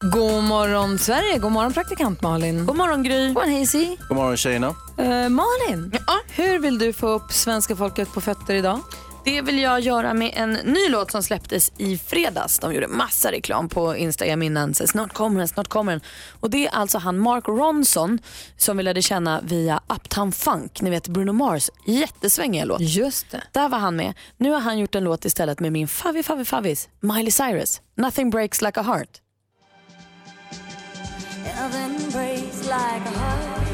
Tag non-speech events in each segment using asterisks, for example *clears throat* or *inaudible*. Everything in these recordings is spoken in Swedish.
God morgon Sverige, god morgon praktikant Malin. God morgon Gry. God morgon Hazy. God morgon tjejerna. Eh, Malin, hur vill du få upp svenska folket på fötter idag? Det vill jag göra med en ny låt som släpptes i fredags. De gjorde massa reklam på Instagram innan. Så snart kommer den, snart kommer den. Och det är alltså han Mark Ronson som vi lärde känna via Uptown Funk. Ni vet Bruno Mars jättesvängiga låt. Just det. Där var han med. Nu har han gjort en låt istället med min favvi favvi favvis Miley Cyrus. Nothing breaks like a heart. Nothing breaks like a heart.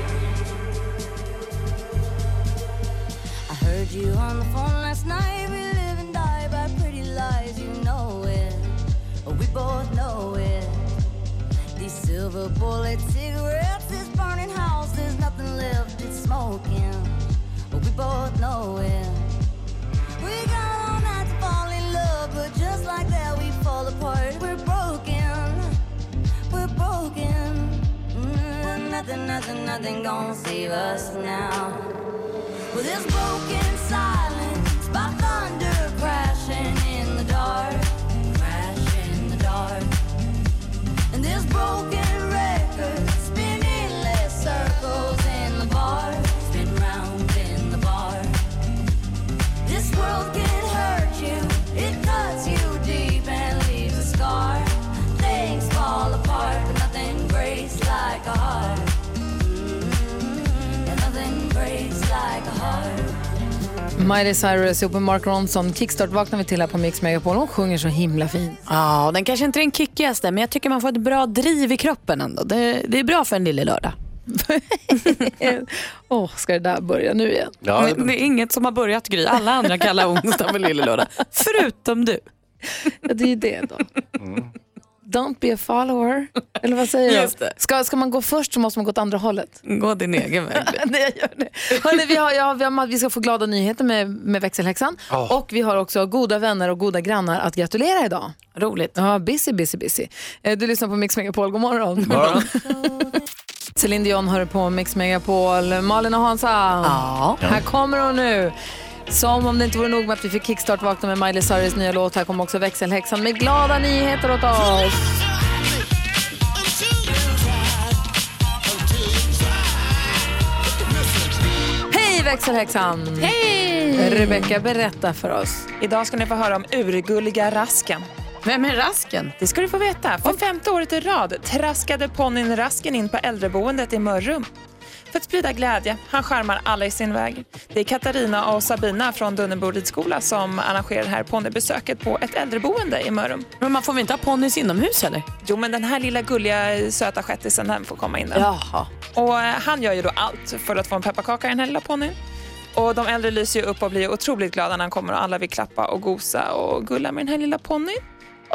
I heard you on the phone last night. We live and die by pretty lies. You know it. We both know it. These silver bullet cigarettes, this burning house, there's nothing left. It's smoking. We both know it. We got all night to fall in love, but just like that we fall apart. We're nothing, nothing, nothing gonna save us now. Well, this broken silence by thunder crashing in the dark, crash in the dark. And this broken record spinning less circles in the bar, spin round in the bar. This world can hurt you, it cuts you deep and leaves a scar. Things fall apart, but nothing breaks like a heart. Miley Cyrus ihop med Mark Ronson. Kickstart vaknar vi till här på Mix Megapol. Hon sjunger så himla fint. Ja, den kanske inte är den kickigaste men jag tycker man får ett bra driv i kroppen ändå. Det, det är bra för en lille lördag. *laughs* Åh, ska det där börja nu igen? Ja, Men det är inget som har börjat Gry. Alla andra kallar onsdag för lille lördag. Förutom du. Ja, det är ju det då. Don't be a follower. *laughs* Eller vad säger Just det. Ska, ska man gå först så måste man gå åt andra hållet. Gå din egen väg. *laughs* Nej, jag gör det. Hörrni, vi, har, ja, vi, har, vi ska få glada nyheter med, med växelhäxan. Och vi har också goda vänner och goda grannar att gratulera idag. Roligt. Ja, busy, busy, busy. Eh, Du lyssnar på Mix Megapol. God morgon. morgon. *laughs* Céline Dion hör på Mix Megapol. Malin och Hansa. Ja. Här kommer hon nu. Som om det inte vore nog med att vi fick kickstart vakna med Miley Cyrus nya låt. Här kommer också växelhäxan med glada nyheter åt oss. Hej växelhäxan! Hej! Rebecka, berätta för oss. Idag ska ni få höra om urgulliga Rasken. Vem är rasken? Det ska du få veta. För femte året i rad traskade ponnyn Rasken in på äldreboendet i Mörrum. För att sprida glädje. Han charmar alla i sin väg. Det är Katarina och Sabina från Dunnebo ridskola som arrangerar här ponnybesöket på ett äldreboende i Mörrum. Men man får väl inte ha ponnys inomhus eller? Jo, men den här lilla gulliga söta skättisen den får komma in där. Jaha. Och eh, han gör ju då allt för att få en pepparkaka i den här lilla ponnyn. Och de äldre lyser ju upp och blir otroligt glada när han kommer och alla vill klappa och gosa och gulla med den här lilla ponnyn.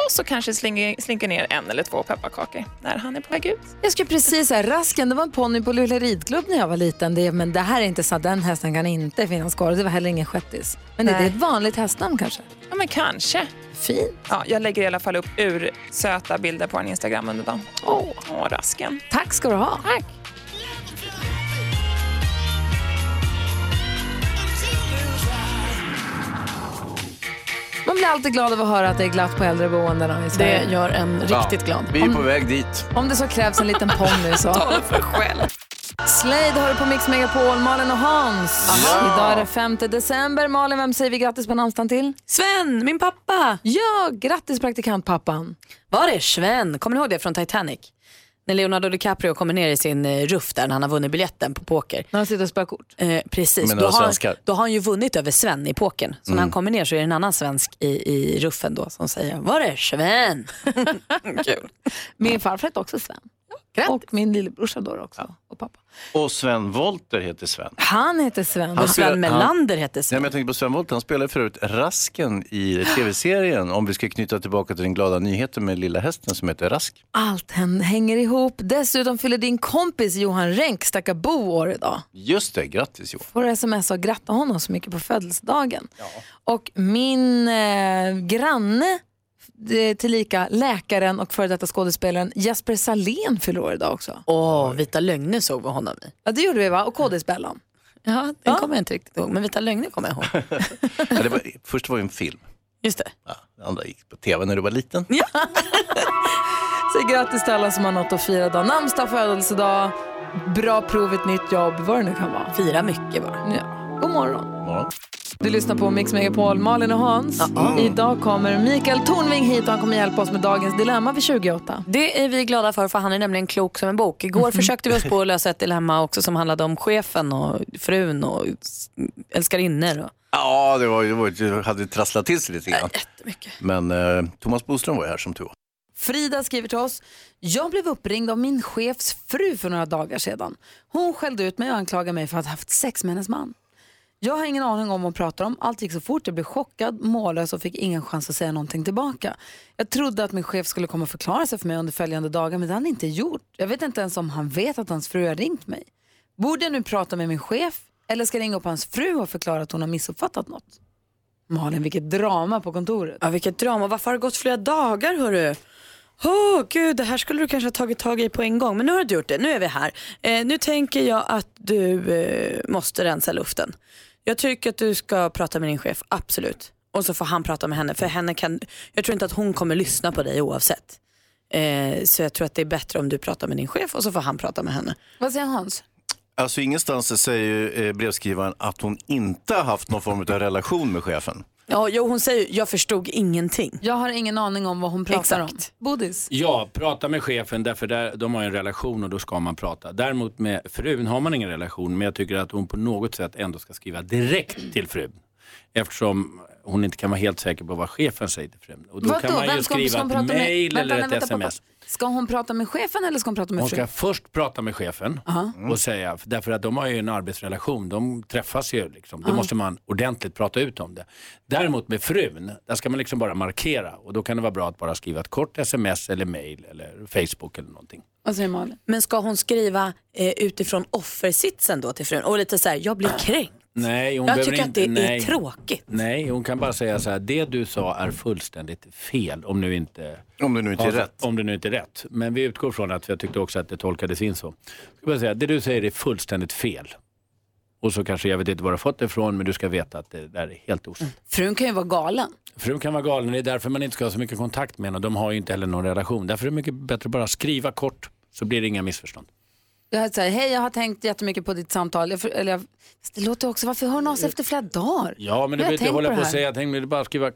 Och så kanske slinker, slinker ner en eller två pepparkakor när han är på väg ut. Jag skulle precis säga, Rasken, det var en ponny på Luleå ridklubb när jag var liten. Det, men det här är inte så, den hästen kan inte finnas kvar. Det var heller ingen shettis. Men det är Nej. ett vanligt hästnamn kanske? Ja, men kanske. Fint. Ja, jag lägger i alla fall upp ur söta bilder på en Instagram under dagen. Åh, åh rasken. Tack ska du ha. Tack. Blir alltid glad av att höra att det är glatt på äldreboendena i Sverige. Det gör en riktigt glad. Vi är på väg dit. Om det så krävs en liten ponny så. *laughs* för själv. Slade hör på Mix Megapol, Malin och Hans. Idag är det 5 december. Malin, vem säger vi grattis på namnsdagen till? Sven, min pappa. Ja, grattis praktikantpappan. Var det Sven? Kommer ni ihåg det från Titanic? När Leonardo DiCaprio kommer ner i sin eh, ruff där när han har vunnit biljetten på poker. När han sitter och spelar kort. Eh, precis, då har, svenskar. då har han ju vunnit över Sven i pokern. Så när han kommer ner så är det en annan svensk i, i ruffen då som säger Var det Sven? *laughs* Kul. Min farfar hette också Sven. Grattis. Och min lillebrorsa då också. Och pappa. Och Sven Volter heter Sven. Han heter Sven. Han spelar- Sven Melander heter Ja, Sven. men jag tänkte på Sven Wollter, han spelar förut Rasken i tv-serien om vi ska knyta tillbaka till den glada nyheten med lilla hästen som heter Rask. Allt hän- hänger ihop. Dessutom fyller din kompis Johan Renck, stackar Bo, år idag. Just det, grattis Johan. Får sms och gratta honom så mycket på födelsedagen. Och min eh, granne, tillika läkaren och före detta skådespelaren Jesper Salén fyller år idag också. Åh, Vita lögner såg vi honom i. Ja, det gjorde vi va? Och kodisbellan. Ja, den kommer jag inte riktigt ihåg, men Vita lögner kommer jag ihåg. *laughs* Ja, det var, först var det en film, Just det. ja, det andra gick på tv när du var liten. *laughs* Så grattis till alla som har något att fira idag. Namnsdag, födelsedag, bra prov, ett nytt jobb, vad det nu kan vara. Fira mycket bara. Ja. God morgon. Ja. Du lyssnar på Mix Megapol, Malin och Hans. Idag kommer Mikael Tornving hit och han kommer hjälpa oss med dagens dilemma vid 28. Det är vi glada för, för han är nämligen klok som en bok. Igår försökte vi oss på att lösa ett dilemma också som handlade om chefen och frun och älskarinnor. Och... Ja, det, var, det, var, det hade trasslat till sig lite grann. Jättemycket. Men eh, Thomas Boström var ju här som tur. Frida skriver till oss. Jag blev uppringd av min chefs fru för några dagar sedan. Hon skällde ut mig och anklagade mig för att ha haft sex med hennes man. Jag har ingen aning om vad hon pratar om. Allt gick så fort. Jag blev chockad, mållös och fick ingen chans att säga någonting tillbaka. Jag trodde att min chef skulle komma och förklara sig för mig under följande dagar, men det har han inte gjort. Jag vet inte ens om han vet att hans fru har ringt mig. Borde jag nu prata med min chef eller ska jag ringa upp hans fru och förklara att hon har missuppfattat något? Malin, vilket drama på kontoret. Ja, vilket drama. Varför har det gått flera dagar hörru? Åh gud, det här skulle du kanske ha tagit tag i på en gång. Men nu har du gjort det, nu är vi här. Eh, nu tänker jag att du eh, måste rensa luften. Jag tycker att du ska prata med din chef, absolut. Och så får han prata med henne. För henne kan, jag tror inte att hon kommer lyssna på dig oavsett. Eh, så jag tror att det är bättre om du pratar med din chef och så får han prata med henne. Vad säger Hans? Alltså ingenstans säger eh, brevskrivaren att hon inte har haft någon form av relation med chefen. Ja, jo, hon säger jag förstod ingenting. Jag har ingen aning om vad hon pratar Exakt. om. Bodis? Ja, prata med chefen därför där, de har ju en relation och då ska man prata. Däremot med frun har man ingen relation men jag tycker att hon på något sätt ändå ska skriva direkt till frun. Eftersom hon inte kan vara helt säker på vad chefen säger till frun. Och då Vadå? kan man ju Vem ska hon- skriva ett Vänta, eller nej, ett vänta, sms. pappa. Ska hon prata med chefen eller ska hon prata med Hon frun? ska först prata med chefen och säga, därför att de har ju en arbetsrelation, de träffas ju. Liksom. Då måste man ordentligt prata ut om det. Däremot med frun, där ska man liksom bara markera och då kan det vara bra att bara skriva ett kort sms eller mail eller Facebook eller någonting. Vad säger Malin? Men ska hon skriva eh, utifrån offersitsen då till frun? Och lite så här, jag blir *clears throat* kränkt. Nej, hon Jag tycker att inte, det nej. är tråkigt. Nej, hon kan bara säga så här, det du sa är fullständigt fel om nu inte, Om det nu inte är rätt. om det nu inte är rätt. Men vi utgår från att, för jag tyckte också att det tolkades in så. Ska bara säga, det du säger är fullständigt fel. Och så kanske, jag vet inte var du har fått det ifrån, men du ska veta att det där är helt osant. Frun kan ju vara galen. Frun kan vara galen, det är därför man inte ska ha så mycket kontakt med henne och de har ju inte heller någon relation. Därför är det mycket bättre att bara skriva kort så blir det inga missförstånd. Jag säger, hej jag har tänkt jättemycket på ditt samtal. Jag, för- eller jag, det låter också, varför hör av sig efter flera dagar? Ja, men har behöver inte hålla på på det och här. säga, jag tänkte bara skriva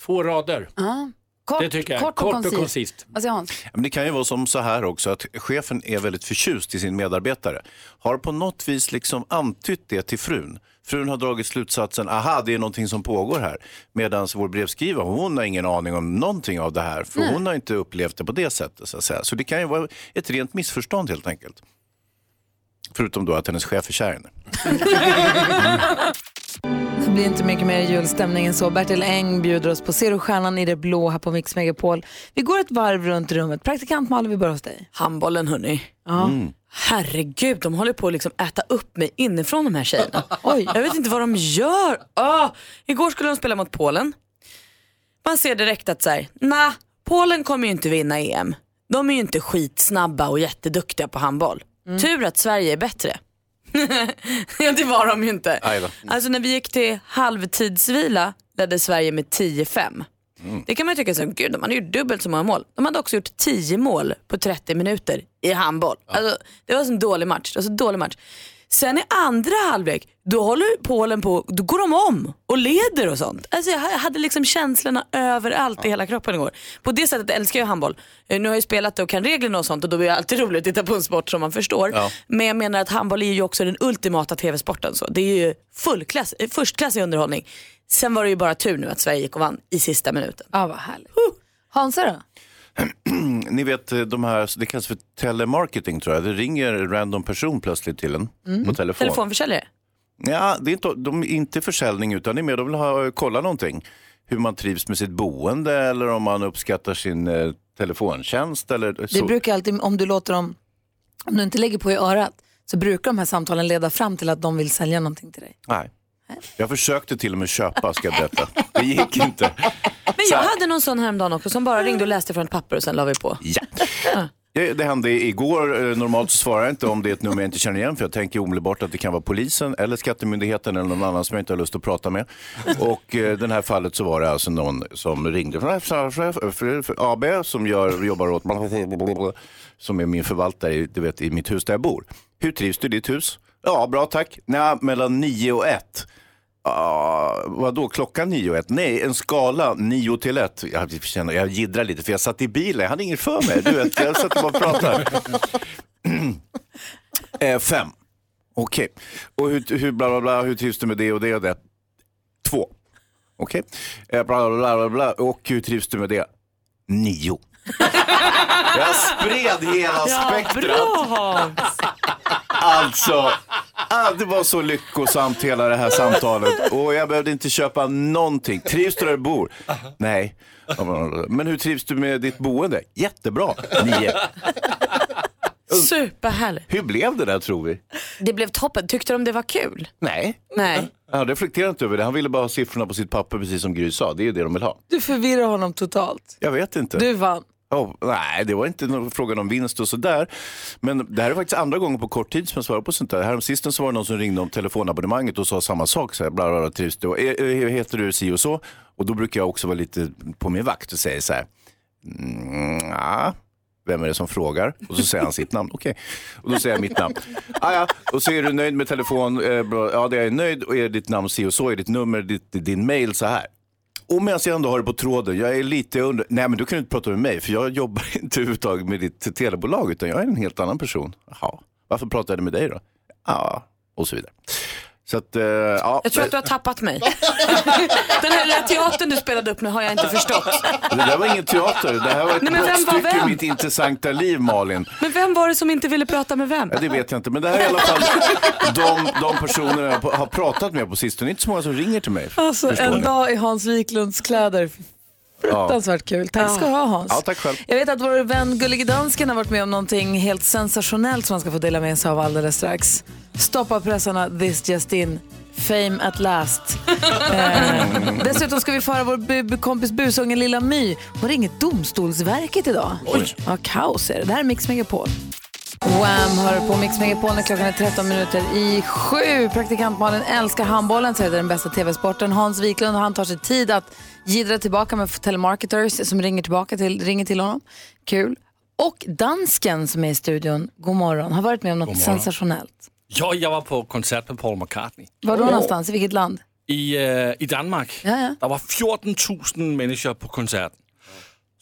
två rader. Ja. Kort, Det tycker jag. kort, Kort och, och koncist. koncist. Vad säger Hans? Men det kan ju vara som så här också att chefen är väldigt förtjust i sin medarbetare. Har på något vis liksom antytt det till frun. Frun har dragit slutsatsen, aha det är någonting som pågår här. Medan vår brevskrivare, hon har ingen aning om någonting av det här. För hon har inte upplevt det på det sättet. Så, att säga. så det kan ju vara ett rent missförstånd helt enkelt. Förutom då att hennes chef är kär i henne. *laughs* Det blir inte mycket mer julstämning än så. Bertil Eng bjuder oss på Ser stjärnan i det blå här på Mix Megapol. Vi går ett varv runt rummet. Praktikant Malin, vi börjar hos dig. Handbollen hörni. Ja. Herregud, de håller på att liksom äta upp mig inifrån de här tjejerna. *laughs* Oj, jag vet inte vad de gör. Ah, igår skulle de spela mot Polen. Man ser direkt att så här, nah, Polen kommer ju inte vinna EM. De är ju inte skitsnabba och jätteduktiga på handboll. Tur att Sverige är bättre. *laughs* ja, det var de ju inte. Då. Alltså när vi gick till halvtidsvila ledde Sverige med 10-5. Det kan man ju tycka, så, gud de hade gjort dubbelt så många mål. De hade också gjort 10 mål på 30 minuter i handboll. Alltså, det var en dålig match. Det var så dålig match. Sen i andra halvlek, då håller Polen på, då går de om och leder och sånt. Alltså jag hade liksom känslorna överallt i hela kroppen igår. På det sättet älskar jag handboll. Eh, Nu har jag spelat det och kan reglerna och sånt och då är det alltid *laughs* roligt att titta på en sport som man förstår. Ja. Men jag menar att handboll är ju också den ultimata tv-sporten. Så. Det är ju fullklass, eh, förstklassig underhållning. Sen var det ju bara tur nu att Sverige gick och vann i sista minuten. Ja, vad härligt. Hansa då? *clears throat* Ni vet eh, de här, det kallas för telemarketing tror jag. Det ringer en random person plötsligt till en Mm. på telefon. Telefonförsäljare? Ja, det är inte, de är inte försäljning utan det är mer de vill ha, kolla någonting. Hur man trivs med sitt boende eller om man uppskattar sin eh, telefontjänst. Eller Det så. brukar alltid, om du låter dem, om du inte lägger på i örat, så brukar de här samtalen leda fram till att de vill sälja någonting till dig. Nej. Jag försökte till och med köpa, ska jag berätta. Det gick inte. Men jag hade någon sån häromdagen också som bara ringde och läste från ett papper och sen la vi på. Ja. Det, det hände igår. Eh, normalt så svarar jag inte om det är ett nummer jag inte känner igen för jag tänker omedelbart att det kan vara polisen eller skattemyndigheten eller någon annan som jag inte har lust att prata med. Och eh, den här fallet så var det alltså någon som ringde från AB som gör, jobbar åt som är min förvaltare i- du vet, i mitt hus där jag bor. Hur trivs du i ditt hus? Ja, bra tack. Nej, mellan 9 och 1. Uh, vadå, klockan 9 och 1? Nej, en skala 9 till 1. Jag, känner, jag jiddrar lite för jag satt i bilen, jag hade inget för mig. Du vet, jag satt och bara pratade. *clears throat* eh, fem. Okej. Och hur, hur, bla, bla, bla, hur trivs du med det och det och det? Två. Okej. Eh, bla, bla, bla, bla. Och hur trivs du med det? Nio. *laughs* Jag spred hela spektrat. Alltså, ah, det var så lyckosamt hela det här samtalet och jag behövde inte köpa någonting. Trivs du där du bor? Nej. Men hur trivs du med ditt boende? Jättebra. Nio. Superhärligt. Hur blev det där tror vi? Det blev toppen. Tyckte de det var kul? Nej. Nej. Han reflekterade inte över det. Han ville bara ha siffrorna på sitt papper precis som Gry sa. Det är ju det de vill ha. Du förvirrar honom totalt. Jag vet inte. Du vann. Oh, nej, det var inte någon frågan om vinst och sådär. Men det här är faktiskt andra gången på kort tid som jag svarar på sånt där. Häromsistens så var det någon som ringde om telefonabonnemanget och sa samma sak. Så här, bla, bla, bla, trivs du? Eh, eh, eh, heter du si och så? Och då brukar jag också vara lite på min vakt och säga så här. Mm, ja. Vem är det som frågar? Och så säger han sitt namn. Okej. Och då säger jag mitt namn. Ah, ja. Och så är du nöjd med telefon? Eh. Ja, det är jag nöjd. Och är ditt namn si och så? Är ditt nummer, ditt, din mail så här? Och medan jag ändå har det på tråden, jag är lite under... Nej men du kan inte prata med mig för jag jobbar *laughs* inte överhuvudtaget med ditt telebolag utan jag är en helt annan person. Jaha, varför pratar jag med dig då? Ja, och så vidare. Så att, eh, ja. Jag tror att du har tappat mig. *laughs* Den här lilla teatern du spelade upp nu har jag inte förstått. Det där var ingen teater, det här var ett Nej, men vem var brottstycke i mitt intressanta liv Malin. Men vem var det som inte ville prata med vem? Ja, det vet jag inte, men det här är i alla fall de, de personerna jag har pratat med på sistone. Det är inte så många som ringer till mig. Alltså en ni. dag i Hans Wiklunds kläder. Fruktansvärt kul. Tack ska du ha Hans. Ja, tack själv. Jag vet att vår vän Gullige Dansken har varit med om någonting helt sensationellt som han ska få dela med sig av alldeles strax. Stoppa pressarna, this just in. Fame at last. *laughs* eh, dessutom ska vi föra vår bu- kompis busungen Lilla My. Hon ringer Domstolsverket idag. Oj. Ja, kaos är det. Det här är Mix Megapol. Wham hör på Mix Megapol när klockan är 13 minuter i sju. Praktikant Malin älskar handbollen, säger det är den bästa tv-sporten. Hans Wiklund han tar sig tid att jiddra tillbaka med telemarketers som ringer, tillbaka till, ringer till honom. Kul. Och dansken som är i studion, god morgon, har varit med om något sensationellt. Ja, jag var på konsert med Paul McCartney Var då någonstans? I vilket land? i, øh, i Danmark. Ja, ja. Der var 14 000 människor på koncerten.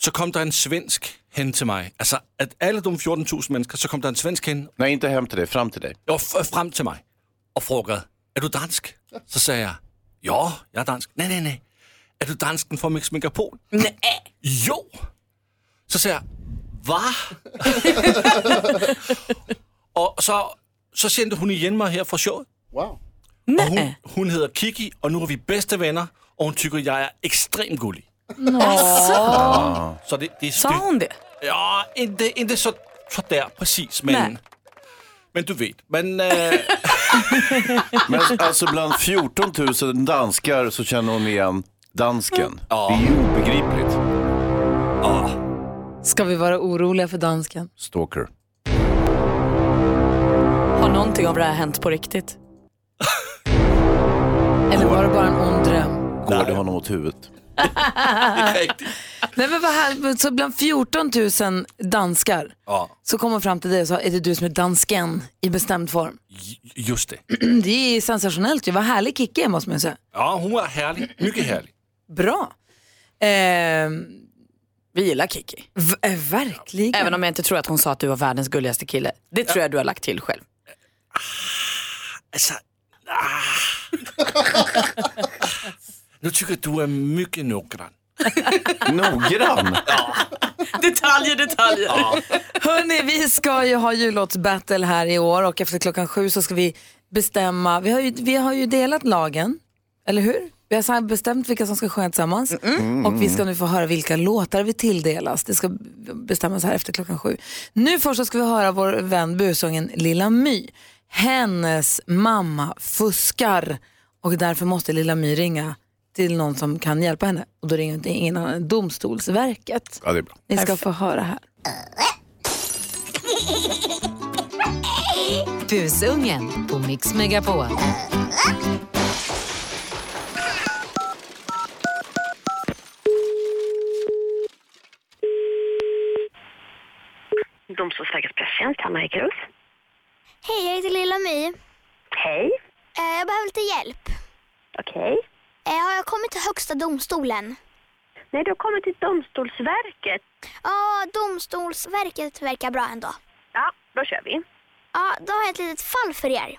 Så kom der en svensk hen til mig. Altså, at alle de 14 000 mennesker, så kom der en svensk hen Nej, inte hem till dig, fram till dig. og f- frem til mig og frågade, er du dansk? Så sagde jeg, ja, jeg er dansk. Nej, nej, nej. Er du dansken fra Mix Megapol? Nej. Jo. Så sagde jeg, hvad? *laughs* og så, så sendte hun igen mig her fra showet. Wow. Og hun, hun hedder Kiki, og nu er vi bedste venner, og hun tycker jeg er ekstremt gullig. Så det, det är Sa hon det? Ja, inte, inte så, så där precis, men, Nej. men du vet. Men, äh, *laughs* Men alltså bland 14 000 danskar så känner hon igen dansken. Ja. Det är ju obegripligt. Ska vi vara oroliga för dansken? Stalker. Har någonting av det här hänt på riktigt? *laughs* Eller var det bara en ond dröm? Går det honom åt huvudet? *laughs* Nej, men vad här, så bland 14 000 danskar Ja, så kommer hon fram till dig och sa, är det du som är dansken i bestämd form? j- just det. *clears throat* Det är sensationellt ju. Vad härlig Kikki är måste man ju säga. Ja, hon var härlig. Mycket härlig. Bra. Ehm, Vi gillar Kiki. v- eh, verkligen. Även om jag inte tror att hon sa att du var världens gulligaste kille. Det tror jag du har lagt till själv. Alltså, ah. *laughs* Nu tycker jag du är mycket noggrann. *laughs* Noggrann. Detaljer, detaljer. Hörni, vi ska ju ha jullåtsbattle här i år och efter klockan sju så ska vi bestämma, vi har ju, vi har ju delat lagen, eller hur? Vi har bestämt vilka som ska sjunga tillsammans och vi ska nu få höra vilka låtar vi tilldelas. Det ska bestämmas här efter klockan sju. Nu först så ska vi höra vår vän busången Lilla My. Hennes mamma fuskar och därför måste Lilla My ringa till någon som kan hjälpa henne. Och då ringer ingen annan än Domstolsverket. Ja, det är bra. Ni ska få höra här. Busungen på Mix Megapol. Domstolsverkets presstjänst, Hanna Ekerus. Hej, jag heter Lilla My. Hej. Eh, Jag behöver lite hjälp. Okej. Eh, Har jag kommit till Högsta domstolen? Nej, du har kommit till Domstolsverket. Ja, Domstolsverket verkar bra ändå. Ja, då kör vi. Ja, då har jag ett litet fall för er.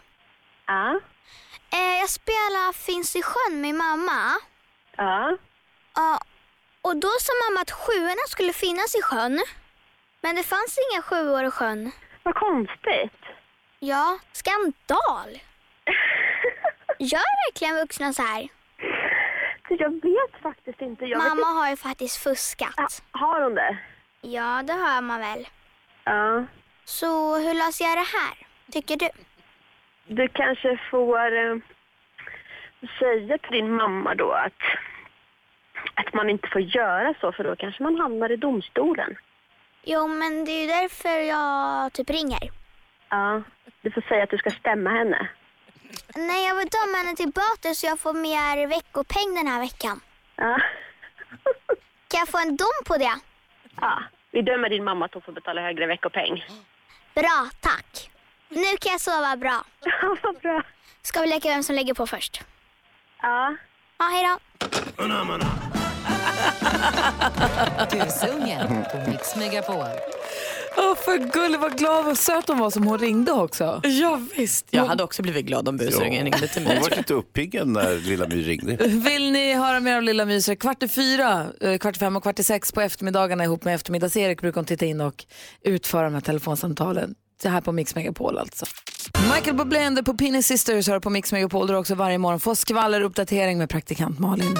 Ja. Eh, Jag spelar Finns i sjön med mamma. Ja. Ja, och då sa mamma att sjuorna skulle finnas i sjön. Men det fanns inga sjuor i sjön. Vad konstigt. Ja, skandal. *laughs* Gör verkligen vuxna så här? Jag vet faktiskt inte. Jag Mamma vet har ju faktiskt fuskat. inte. Har hon det? Ja, det hör man väl. Ja. Så hur löser jag det här? Tycker du? Du kanske får eh, säga till din mamma då att, att man inte får göra så för då kanske man hamnar i domstolen. Jo, men det är ju därför jag typ ringer. Ja. Du får säga att du ska stämma henne. Nej, jag vill döma henne till böter så jag får mer veckopeng den här veckan. Ja. Kan jag få en dom på det? ja. Vi dömer din mamma att hon får betala högre veckopeng. Bra, tack. Nu kan jag sova bra. Ja, vad bra. Ska vi leka vem som lägger på först? Ja. Ja, hej då. Busungen på Mix Megapol. Åh, för gullig, vad glad och söt hon var som hon ringde också. Ja, visst. Jag hade också blivit glad om busringen ringde till mig. Hon var lite uppiggad när Lilla My ringde. Vill ni höra mer av Lilla Myser? Kvart i fyra, eh, kvart i fem och kvart i sex på eftermiddagarna ihop med eftermiddags-Erik brukar hon titta in och utföra de här telefonsamtalen. Det här på Mix Megapol alltså. Michael Bublé på Pinny Sisters hör på Mix Megapol där du också varje morgon får skvalleruppdatering med praktikant Malin.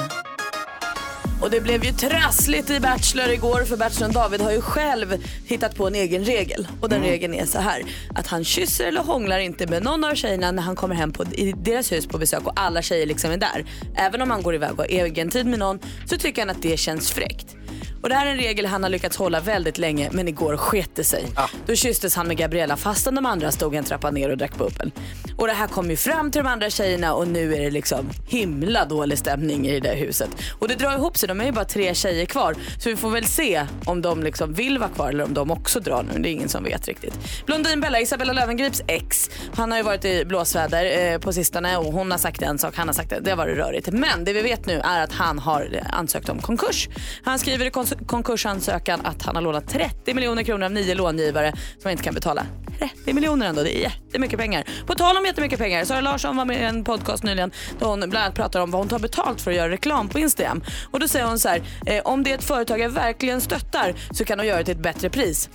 Och det blev ju trassligt i Bachelor igår för Bachelorn David har ju själv hittat på en egen regel. Och den regeln är så här att han kysser eller hånglar inte med någon av tjejerna när han kommer hem på, i deras hus på besök och alla tjejer liksom är där. Även om han går iväg och har egen tid med någon så tycker han att det känns fräckt. Och det här är en regel han har lyckats hålla väldigt länge men igår sket det sig. Då kysstes han med Gabriella fastän de andra stod en trappa ner och drack bubbel. Och det här kom ju fram till de andra tjejerna och nu är det liksom himla dålig stämning i det där huset. Och det drar ihop sig, de är ju bara tre tjejer kvar. Så vi får väl se om de liksom vill vara kvar eller om de också drar nu. Det är ingen som vet riktigt. Blondinbella, Isabella Lövengrips ex, han har ju varit i blåsväder eh, på sistone och hon har sagt en sak, han har sagt det. Det har varit rörigt. Men det vi vet nu är att han har ansökt om konkurs. Han skriver i kons- konkursansökan att han har lånat 30 miljoner kronor av nio långivare som inte kan betala. 30 miljoner ändå, det är jättemycket pengar. På tal om jättemycket pengar, Sara Larsson var med i en podcast nyligen där hon bland annat pratar om vad hon tar betalt för att göra reklam på Instagram. Och då säger hon så här, eh, om det är ett företag jag verkligen stöttar så kan de göra det till ett bättre pris.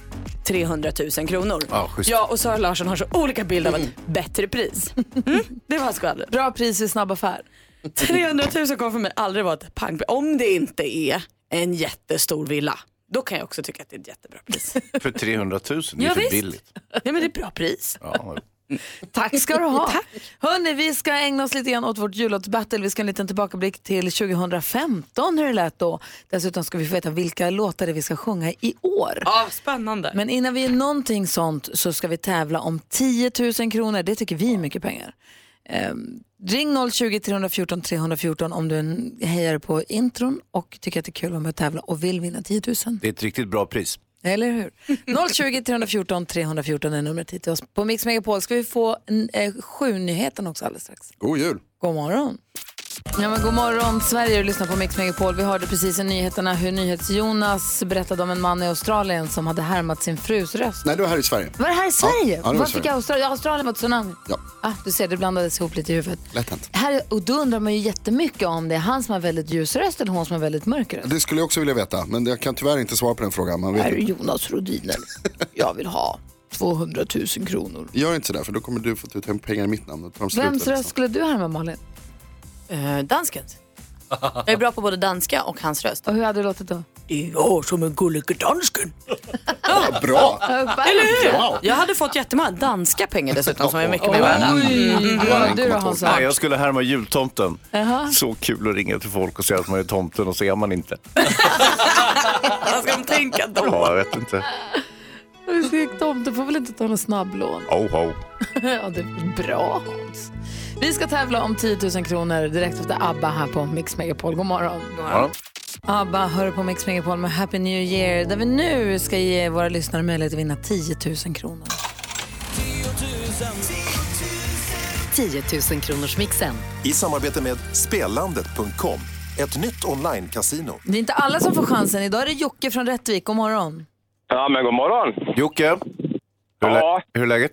300 000 kronor. Ja, schysst. ja och Sara Larsson har så olika bild av ett bättre pris. Mm, det var skvallret. Bra pris i snabb affär. 300 000 kommer för mig aldrig vara ett pang. Om det inte är en jättestor villa. Då kan jag också tycka att det är ett jättebra pris. *laughs* För 300 000, det är Ja, för visst. billigt. Ja, men det är bra pris. Ja. Tack ska du ha. *laughs* Hörni, vi ska ägna oss lite grann åt vårt jullåtsbattle. Vi ska ha en liten tillbakablick till 2015, hur det lät då. Dessutom ska vi få veta vilka låtar vi ska sjunga i år. Ja, spännande. Men innan vi är någonting sånt så ska vi tävla om 10 000 kronor. Det tycker vi är mycket pengar. Ehm, ring 020 314 314 om du hejare på intron och tycker att det är kul om att tävla och vill vinna 10 000. Det är ett riktigt bra pris. Eller hur? 020 314 314 är numret hit till oss. På Mix Megapol ska vi få en, eh, sju nyheten också alldeles strax. God jul! God morgon. Ja, men god morgon Sverige, du lyssnar på Mix Megapol. Vi hörde precis i nyheterna hur NyhetsJonas berättade om en man i Australien som hade härmat sin frus röst. Nej, det var här i Sverige. Var det här i Sverige? Ja, ja, det var i fick. Australien? Australien var tsunami? Ja. Ah, du ser, det blandades ihop lite i huvudet. Lätt hänt. Här, och då undrar man ju jättemycket om det är han som har väldigt ljus röst eller hon som har väldigt mörk röst. Det skulle jag också vilja veta, men jag kan tyvärr inte svara på den frågan. Man vet Här är inte. Jonas Rodiner. *laughs* Jag vill ha 200 000 kronor. Gör inte sådär, för då kommer du få ta ut pengar i mitt namn. Vems röst skulle du härma Malin? Uh, danskens. Jag är bra på både danska och hans röst. Och hur hade det låtit då? Ja, som en gullige dansken. Ja, bra! Eller hur? Wow. Jag hade fått jättemånga danska pengar dessutom som är mycket mer värda. Oj, vad du då Hansa? Nej, jag skulle härma jultomten. Så kul att ringa till folk och säga att man är tomten och så är man inte. *laughs* Vad ska de tänka då? Ja, jag vet inte. Du får väl inte ta något snabblån? Oh, oh. *laughs* ja, det är bra Hans. Vi ska tävla om 10 000 kronor direkt efter ABBA här på Mix Megapol. God morgon. Ja. ABBA hör på Mix Megapol med Happy New Year där vi nu ska ge våra lyssnare möjlighet att vinna 10 000 kronor. 10 000 kronors mixen. I samarbete med Spelandet.com, ett nytt online-casino. Det är inte alla som får chansen. Idag är det Jocke från Rättvik. God morgon. Ja, men god morgon. Jocke, hur, Ja. lä- hur är läget?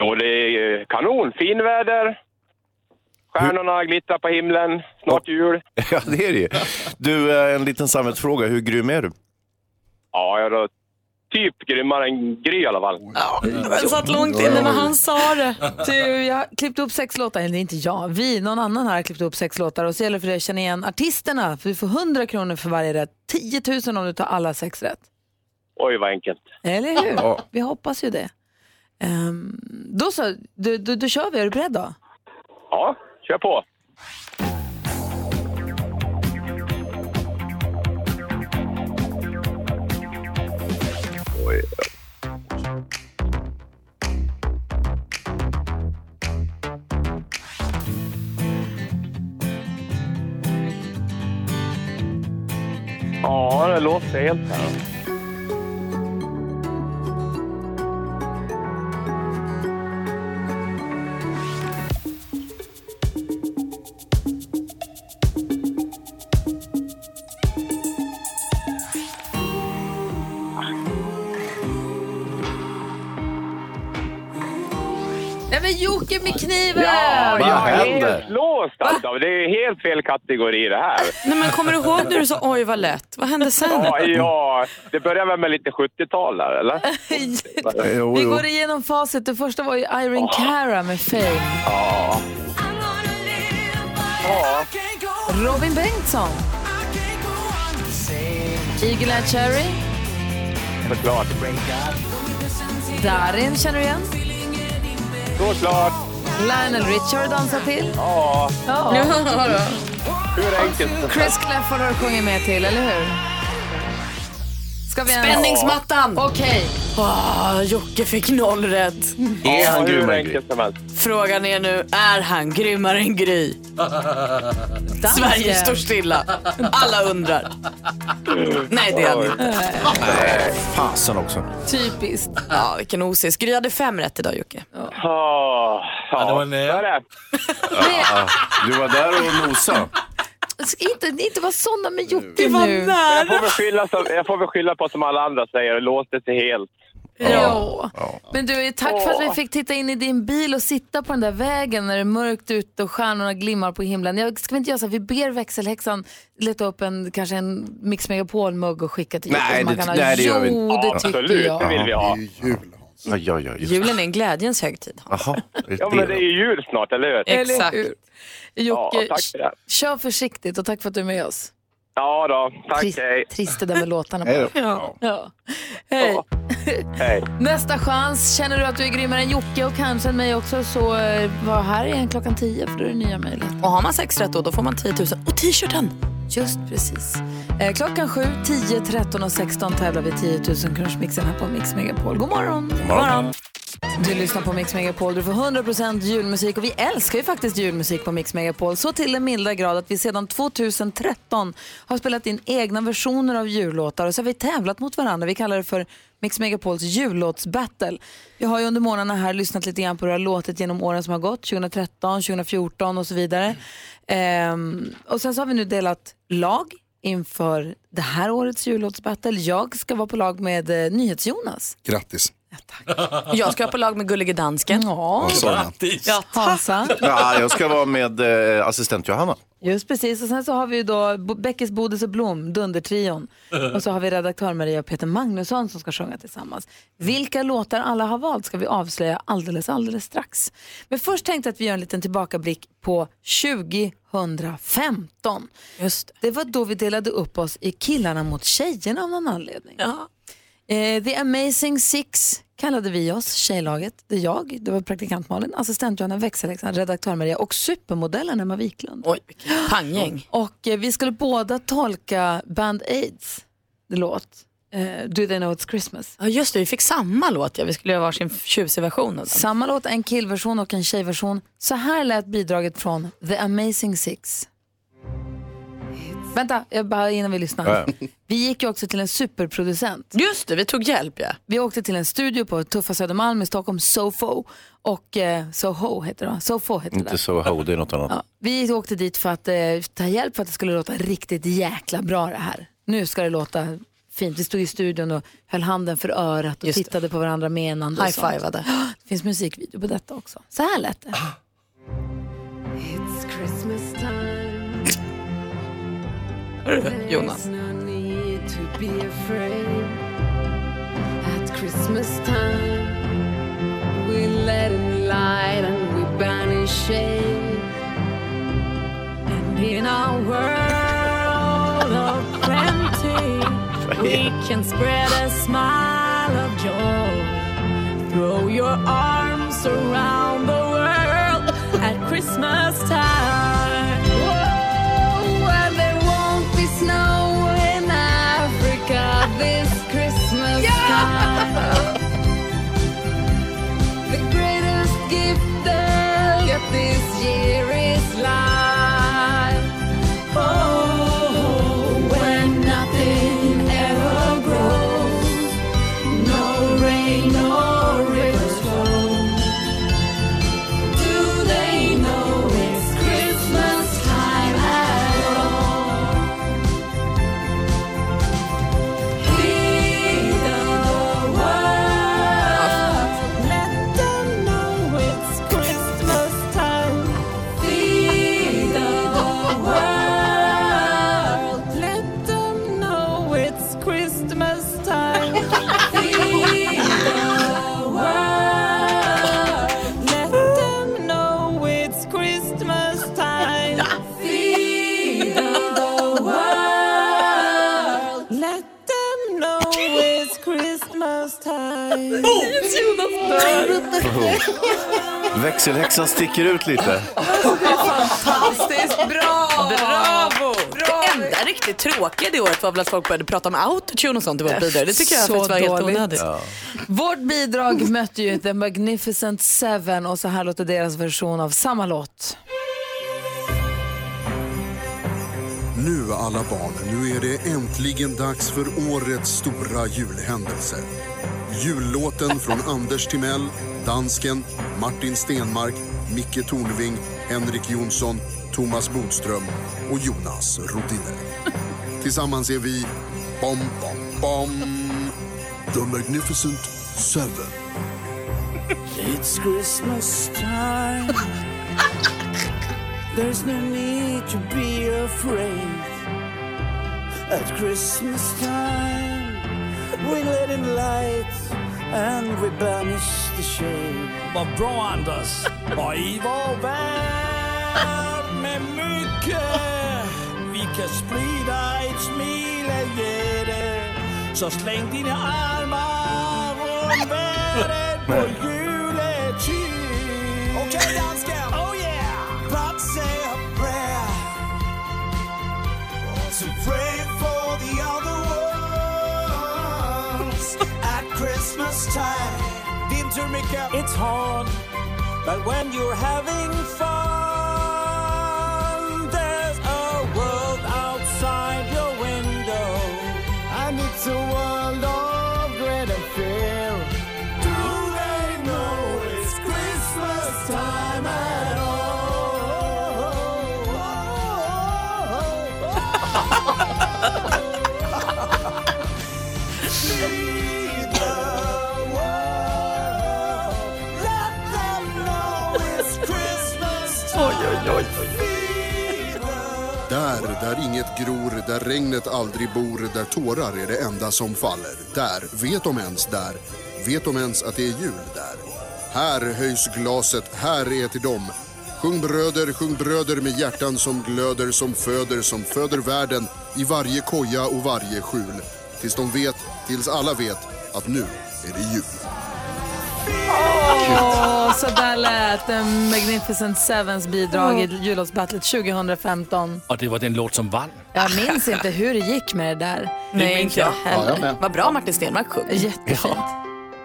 Jo, det är kanon. Finväder. Stjärnorna glittrar på himlen. Snart jul. *laughs* Ja, det är det ju. Du, eh, en liten samvetsfråga. Hur grym är du? Ja, jag är då typ grymmare än Gry i alla fall. Den satt långt inne när han sa det. Du, jag har klippt upp sex låtar, eller inte jag, vi, någon annan här har klippt upp sex låtar och så gäller det för dig att känna igen artisterna. För du får 100 kronor för varje rätt, 10 000 om du tar alla sex rätt. Oj, vad enkelt. Eller hur? Ja. Vi hoppas ju det. Um, då så, då, då, då kör vi. Är du beredd då? Ja, kör på. Oj. Ja, det låter helt här. Men Jocke med kniven! Ja, Vad jag är händer? helt låst alltså. Det är helt fel kategori det här. Nej, men kommer du ihåg när du sa oj vad lätt? Vad hände sen? *laughs* Ja, ja, det börjar väl med lite 70-tal där, eller? *laughs* Jo, Vi jo. går igenom facit. Det första var ju Irene Cara med Fame. Ja. Ja. Robin Bengtsson. Eagle Eye Cherry. Såklart. Darin känner du igen. Såklart. Lionel Richie har du dansat till. Ja. Ja. Hur enkelt Chris Clafford har du sjungit med till, eller hur? Ska vi Spänningsmattan! Okej. Åh, Jocke fick noll rätt. Är han grymmare än Gry? Frågan är nu, är han grymmare än Gry? Sverige står stilla. Alla undrar. Nej, det är han inte. Nej, fasen också. Typiskt. Ja, vilken osis. Gry hade fem rätt idag, Jocke. Ja, ja, det var. Ja, du var där och nosade. Ska inte, inte vara såna med Jocke nu. Jag får, väl skylla, som- jag får väl skylla på som alla andra säger, det låste sig helt. Ja. Men du, tack för att vi fick titta in i din bil och sitta på den där vägen när det är mörkt ute och stjärnorna glimmar på himlen. Jag ska vi inte göra så att vi ber växelhäxan leta upp en, kanske en Mix Megapol-mugg och skicka till Nej, Jocke man det- nej, det gör vi Jo, inte. det tycker Absolut, jag. det vill vi ha. Det är ju jul. Ja, ja, ja, just det. Julen är en glädjens högtid. Är Ja, men det är ju jul snart, eller hur? Eller Exakt. hur? Ja, Jocke, för det. kör försiktigt och tack för att du är med oss. Ja då, tack, Trist, hej. trist det där med låtarna. Hej. Ja. Ja. Hej. Hej. *laughs* Nästa chans. Känner du att du är grymmare än Jocke och kanske än mig också så eh, var här igen klockan 10 för då är det nya möjligheter. Och har man sex rätt då, då får man 10 000. Och t-shirten! Just precis. Eh, klockan 7, 10, 13 och 16 tävlar vi 10 000 kronors mixen här på Mix Megapol. God morgon! God morgon. Du lyssnar på Mix Megapol. Du får 100% julmusik och vi älskar ju faktiskt julmusik på Mix Megapol. Så till den milda grad att vi sedan 2013 har spelat in egna versioner av jullåtar och så har vi tävlat mot varandra. Vi kallar det för Mix Megapols jullåtsbattle. Vi har ju under månaderna här lyssnat lite grann på hur det har låtit genom åren som har gått, 2013, 2014 och så vidare. Ehm, och sen så har vi nu delat lag inför det här årets jullåtsbattle. Jag ska vara på lag med eh, NyhetsJonas. Grattis. Jag ska på lag med Gullige Dansken. Ja, Grattis. Ja, Hansa. Ja, jag ska vara med eh, assistent Johanna. Just precis, och sen så har vi ju då Bo- Beckis, Bodis och Blom, Dundertrion. Och så har vi redaktör Maria och Peter Magnusson som ska sjunga tillsammans. Vilka låtar alla har valt ska vi avslöja alldeles, alldeles strax. Men först tänkte jag att vi gör en liten tillbakablick på 2015. Just det. det var då vi delade upp oss i killarna mot tjejerna av någon anledning. Eh, The Amazing Six kallade vi oss, tjejlaget. Det är jag, det var praktikant Malin, assistent Johanna växelhäxan, redaktör Maria och supermodellen Emma Wiklund. Oj, panggäng. Och eh, vi skulle båda tolka Band Aids låt, eh, Do They Know It's Christmas. Ja just det, vi fick samma låt ja. Vi skulle göra varsin tjusig version av den. Samma låt, en killversion och en tjejversion. Så här lät bidraget från The Amazing Six. Vänta, jag bara innan vi lyssnar. Ja, Vi gick ju också till en superproducent. Just det, vi tog hjälp ja. Vi åkte till en studio på Tuffa Södermalm i Stockholm, Sofo. Och eh, Soho heter det va? Sofo heter det. Inte så ho, det är något annat. Ja, vi åkte dit för att eh, ta hjälp för att det skulle låta riktigt jäkla bra det här. Nu ska det låta fint. Vi stod i studion och höll handen för örat och Just det. tittade på varandra menande. High-fivade. *gasps* Det finns musikvideo på detta också. Så här lät det. *gasps* of plenty, *laughs* we can spread a smile of joy. Throw your arms around the world. At Christmas time. Year is life. Växelhäxan sticker ut lite. Fantastiskt bra! Bravo! Det enda riktigt tråkiga det året var väl att folk började prata om autotune och sånt i vårt bidrag. Det tycker jag Så faktiskt var helt dåligt. onödigt. Vårt bidrag mötte ju The Magnificent Seven och så här låter deras version av samma låt. Nu alla barn, nu är det äntligen dags för årets stora julhändelse. Jullåten från Anders Timell, Dansken, Martin Stenmark, Micke Tornving, Henrik Jonsson, Thomas Bodström och Jonas Rodiner. Tillsammans är vi Bom Bom Bom, The Magnificent Seven. It's Christmas time. There's no need to be afraid. At Christmas time, we let in light and we banish the shade. Vad bra Anders! Och i vår värld med mycket vi kan sprida ett smilaglädje. Så släng dina armar runt världen på juletid. Okej dansken! Oh yeah! But first time, didn't make up? It's hard, but when you're having fun. Där, där inget gror, där regnet aldrig bor, där tårar är det enda som faller. Där, vet de ens där, vet de ens att det är jul där. Här höjs glaset, här är till dem. Sjung bröder, sjung bröder med hjärtan som glöder, som föder, som föder världen i varje koja och varje skjul. Tills de vet, tills alla vet att nu är det jul. Så där lät The Magnificent Sevens bidrag i jullåtsbattlet 2015. Och det var den låt som vann. Jag minns inte hur det gick med det där. Nej, inte jag Ja, heller. med. Vad bra Martin Stenmarck sjöng. Jättefint.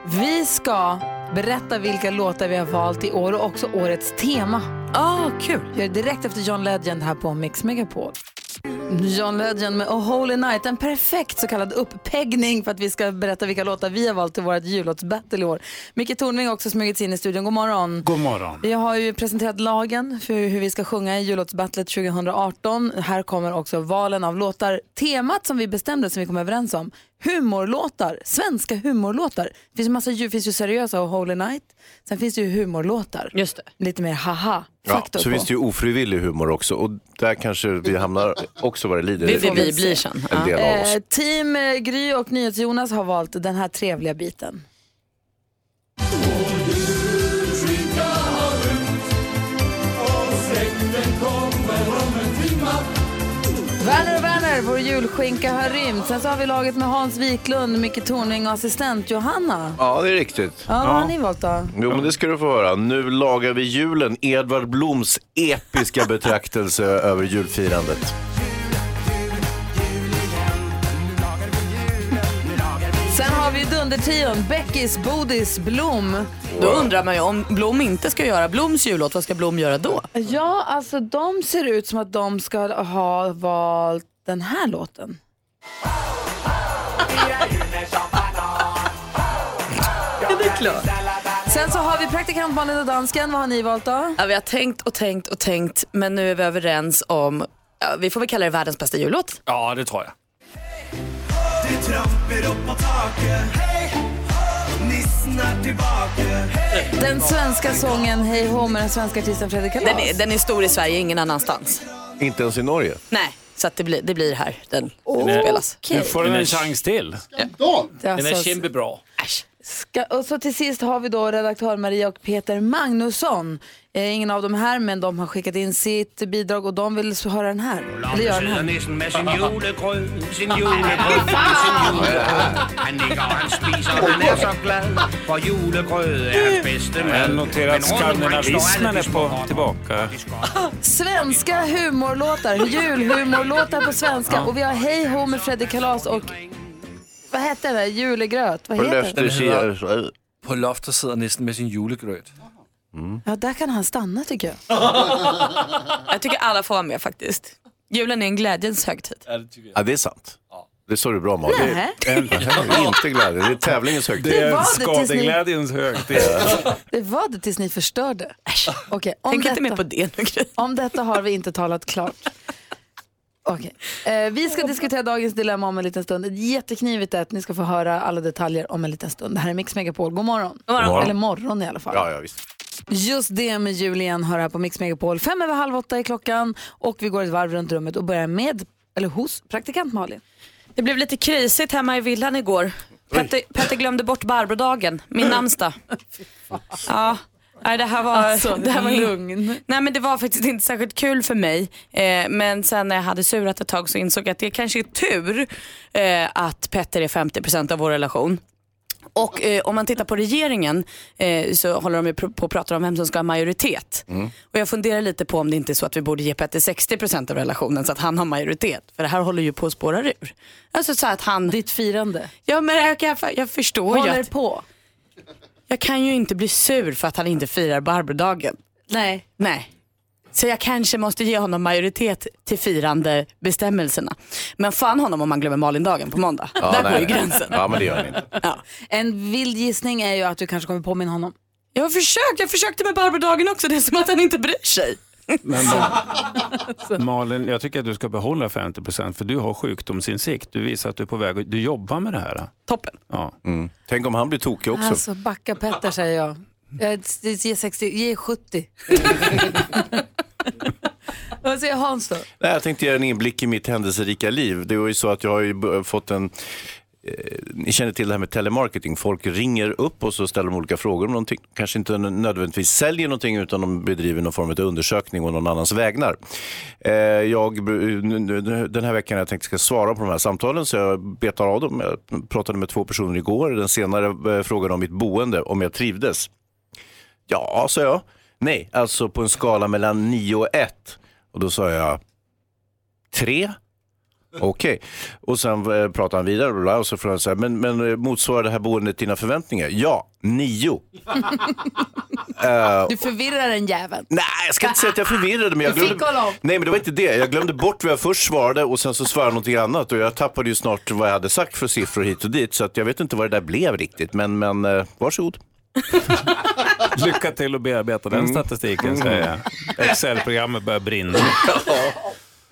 Vi ska berätta vilka låtar vi har valt i år och också årets tema. Ah, kul. Gör det direkt efter John Legend här på Mix Megapol. John Legend med A Holy Night, en perfekt så kallad uppeggning för att vi ska berätta vilka låtar vi har valt till vårt jullåtsbattle i år. Micke Tornving har också smugit sig in i studion. God morgon. God morgon. Vi har ju presenterat lagen för hur vi ska sjunga i jullåtsbattlet 2018. Här kommer också valen av låtar. Temat som vi bestämde, som vi kom överens om, humorlåtar, svenska humorlåtar. Det finns, en massa, det finns ju seriösa och Holy Night. Sen finns det ju humorlåtar. Just det. Lite mer haha. Ja, faktor så på. finns det ju ofrivillig humor också och där kanske vi hamnar också vad det lider. Det det vi blir sen. En del av oss. Eh, team eh, Gry och NyhetsJonas har valt den här trevliga biten. Julskinka har rymt. Sen så har vi laget med Hans Wiklund, Micke Tornving och assistent Johanna. Ja, det är riktigt. Ja, vad har ni valt då? Jo, men det ska du få höra. Nu lagar vi julen. Edvard Bloms episka *laughs* betraktelse över julfirandet. Sen har vi Dundertrion, Beckis, Bodis, Blom. Då undrar man ju om Blom inte ska göra Bloms jullåt, vad ska Blom göra då? Ja, alltså de ser ut som att de ska ha valt den här låten. Ja, *laughs* det är klart. Sen så har vi praktikant Malin och dansken. Vad har ni valt då? Ja, vi har tänkt och tänkt och tänkt, men nu är vi överens om, ja, vi får väl kalla det världens bästa jullåt. Ja, det tror jag. Det tramper upp på taket. Den svenska sången Hej ho med den svenska artisten Fredrik Kalas. Den är, den är stor i Sverige, ingen annanstans. Inte ens i Norge. Nej, så att det, blir, det blir här den Den spelas. Nu får den en chans till. Den är Alltså, kämpebra. Ska, och så till sist har vi då redaktör Maria och Peter Magnusson. Eh, ingen av dem här, men de har skickat in sitt bidrag och de vill så höra den här. Eller göra den här. med sin julegrød, sin julegrød, sin julegrød. Han ligger og han spiser, han er så glad, for julegrød er hans mad. Jag noterar att skandinavismen är på, tillbaka. Svenska humorlåtar, julhumorlåtar på svenska. Och vi har Hej ho med Fredrik Kalas och vad hette det? Julegröt? Vad På heter löfte det? siger... På loftet sidder nissen med sin julegrøt. Ja, där kan han stanna tycker jag. *laughs* Jag tycker alla får vara med faktiskt. Julen är en glädjens högtid. Ja, det är sant. Det sa du bra Malin. Nej. Det är inte glädje, det är tävlingens högtid. Det var det tills ni- skadeglädjens högtid. *laughs* Det var det tills ni förstörde. Okej, om Tänk inte detta- mer på det nu Gry. Om detta har vi inte talat klart. Okej. Eh, vi ska diskutera dagens dilemma om en liten stund. Ett jätteknivigt ett. Ni ska få höra alla detaljer om en liten stund. Det här är Mix Megapol. God morgon. God morgon. Eller morgon i alla fall. Ja, ja, visst. Just det med Julian hör här på Mix Megapol. Fem över halv åtta är klockan och vi går ett varv runt rummet och börjar med, eller hos, praktikant Malin. Det blev lite krisigt hemma i villan igår. Petter, Petter glömde bort Barbrodagen, min namnsdag. *laughs* Ja, nej, det här var... Alltså, *laughs* det här var lugn. Nej men det var faktiskt inte särskilt kul för mig. Eh, men sen när jag hade surat ett tag så insåg jag att det kanske är tur eh, att Petter är 50% av vår relation. Och eh, om man tittar på regeringen eh, så håller de ju på att prata om vem som ska ha majoritet. Och jag funderar lite på om det inte är så att vi borde ge Petter 60% av relationen så att han har majoritet. För det här håller ju på att spåra ur. Alltså så att han... Ditt firande. Ja men jag, jag, jag förstår ju Håller att... på. Jag kan ju inte bli sur för att han inte firar Barbrodagen. Nej. Nej. Så jag kanske måste ge honom majoritet till firande bestämmelserna. Men fan honom om man glömmer Malindagen på måndag. Där går ju gränsen. Ja, men det gör han inte. En vild gissning är ju att du kanske kommer påminna honom. Jag har försökt, jag försökte med Barbrodagen också. Det är som att han inte bryr sig. Men *laughs* Malin, jag tycker att du ska behålla 50% för du har sjukdomsinsikt. Du visar att du är på väg och du jobbar med det här. Toppen. Ja. Mm. Tänk om han blir tokig också. Alltså backa Petter säger jag. Ger 60, ge 70. *laughs* Vad säger Hans då? Nej, jag tänkte göra en inblick i mitt händelserika liv. Det var ju så att jag har fått en Eh, ni känner till det här med telemarketing. Folk ringer upp och så ställer de olika frågor om någonting. Kanske inte nödvändigtvis säljer någonting utan de bedriver någon form av undersökning och någon annans vägnar. Eh, jag, eh, den här veckan har jag tänkt ska svara på de här samtalen så jag betar av dem. Jag pratade med två personer igår. Den senare frågade om mitt boende, om jag trivdes. Ja, sa jag. Nej, alltså på en skala mellan 9 och 1. Och då sa jag 3. Okej. Och sen eh, pratade han vidare och så frågade han så här, men, men eh, motsvarar det här boendet dina förväntningar? Ja, 9. *laughs* Eh, Du förvirrar den jäveln. Nej, jag ska inte säga att jag förvirrade men jag glömde... Nej, men det var inte det. Jag glömde bort vad jag först svarade och sen så svarade jag någonting annat och jag tappade ju snart vad jag hade sagt för siffror hit och dit så att jag vet inte vad det där blev riktigt. Men, men eh, varsågod. *laughs* Lycka till att bearbeta den Mm. statistiken Mm. säger jag. Excel-programmet börjar brinna. *laughs*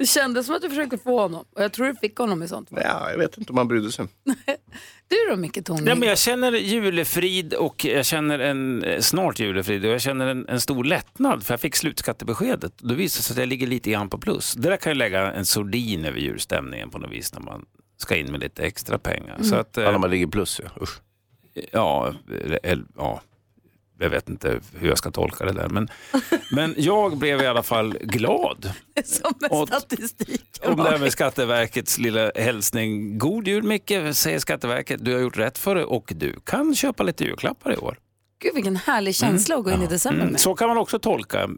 Det kändes som att du försökte få honom och jag tror du fick honom i sånt fall. Ja, jag vet inte om han brydde sig. *laughs* Du då Micke Tornving? Ja, men jag känner julefrid och jag känner en, eh, snart julefrid och jag känner en, en stor lättnad för jag fick slutskattebeskedet. Då visar det sig att jag ligger lite grann på plus. Det där kan ju lägga en sordin över julstämningen på något vis när man ska in med lite extra pengar. Mm. Så att, eh, Ja, när man ligger plus ja. Usch. Ja, eller, ja, jag vet inte hur jag ska tolka det där. Men, men jag blev i alla fall glad. *laughs* Som en Och- statistik. Om det här med Skatteverkets lilla hälsning. God jul Micke, säger Skatteverket. Du har gjort rätt för det och du kan köpa lite julklappar i år. Gud vilken härlig känsla att gå in i december Mm, med. Så kan man också tolka eh,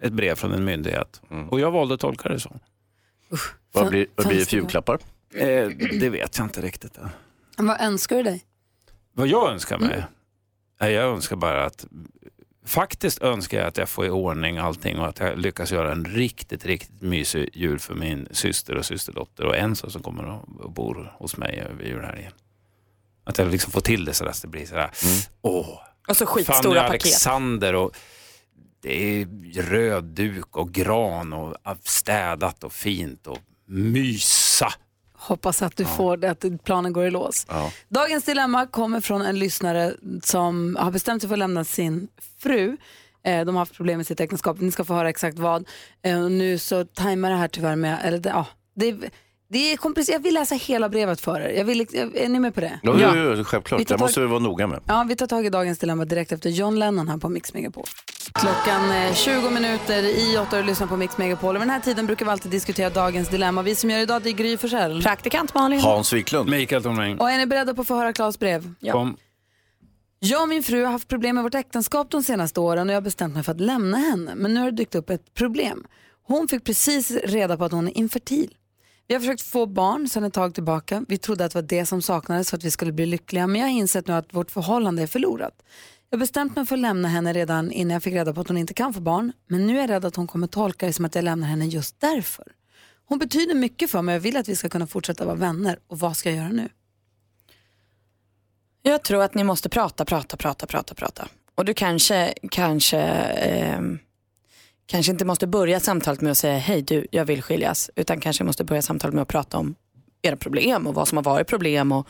ett brev från en myndighet. Och jag valde att tolka det så. Vad blir, vad blir det för julklappar? Eh, det vet jag inte riktigt. än. Vad önskar du dig? Vad jag önskar mig? Mm. Nej, Jag önskar bara att Faktiskt önskar jag att jag får i ordning allting och att jag lyckas göra en riktigt, riktigt mysig jul för min syster och systerdotter och en som kommer och bor hos mig över julhelgen. Att jag liksom får till det så att det blir sådär, åh, Och så Fanny skitstora paket. Alexander och det är röd duk och gran och städat och fint och mysa. Hoppas att du får det, att planen går i lås. Ja. Dagens dilemma kommer från en lyssnare som har bestämt sig för att lämna sin fru. Eh, De har haft problem med sitt äktenskap. Ni ska få höra exakt vad. Eh, Nu så tajmar det här tyvärr med, eller det, ja, det, det är komplicerat. Jag vill läsa hela brevet för er. Jag vill, är ni med på det? Ja, ja. Ja, självklart. Det måste vi vara noga med. Ja, vi tar tag i dagens dilemma direkt efter John Lennon här på Mix Megapol. Klockan är 20 minuter i åtta och du lyssnar på Mix Megapol. Och vid den här tiden brukar vi alltid diskutera dagens dilemma. Vi som gör idag det är Gry Forssell. Praktikant Malin. Hans Wiklund. Mikael Tornving. Och är ni beredda på att få höra Klas brev? Kom. Jag och min fru har haft problem med vårt äktenskap de senaste åren och jag har bestämt mig för att lämna henne. Men nu har det dykt upp ett problem. Hon fick precis reda på att hon är infertil. Vi har försökt få barn sedan ett tag tillbaka. Vi trodde att det var det som saknades för att vi skulle bli lyckliga. Men jag har insett nu att vårt förhållande är förlorat. Jag har bestämt mig för att lämna henne redan innan jag fick reda på att hon inte kan få barn. Men nu är jag rädd att hon kommer tolka det som att jag lämnar henne just därför. Hon betyder mycket för mig och jag vill att vi ska kunna fortsätta vara vänner. Och vad ska jag göra nu? Jag tror att ni måste prata, prata, prata, prata, prata. Och du kanske, kanske, eh kanske inte måste börja samtalet med att säga hej du, jag vill skiljas. Utan kanske måste börja samtalet med att prata om era problem och vad som har varit problem och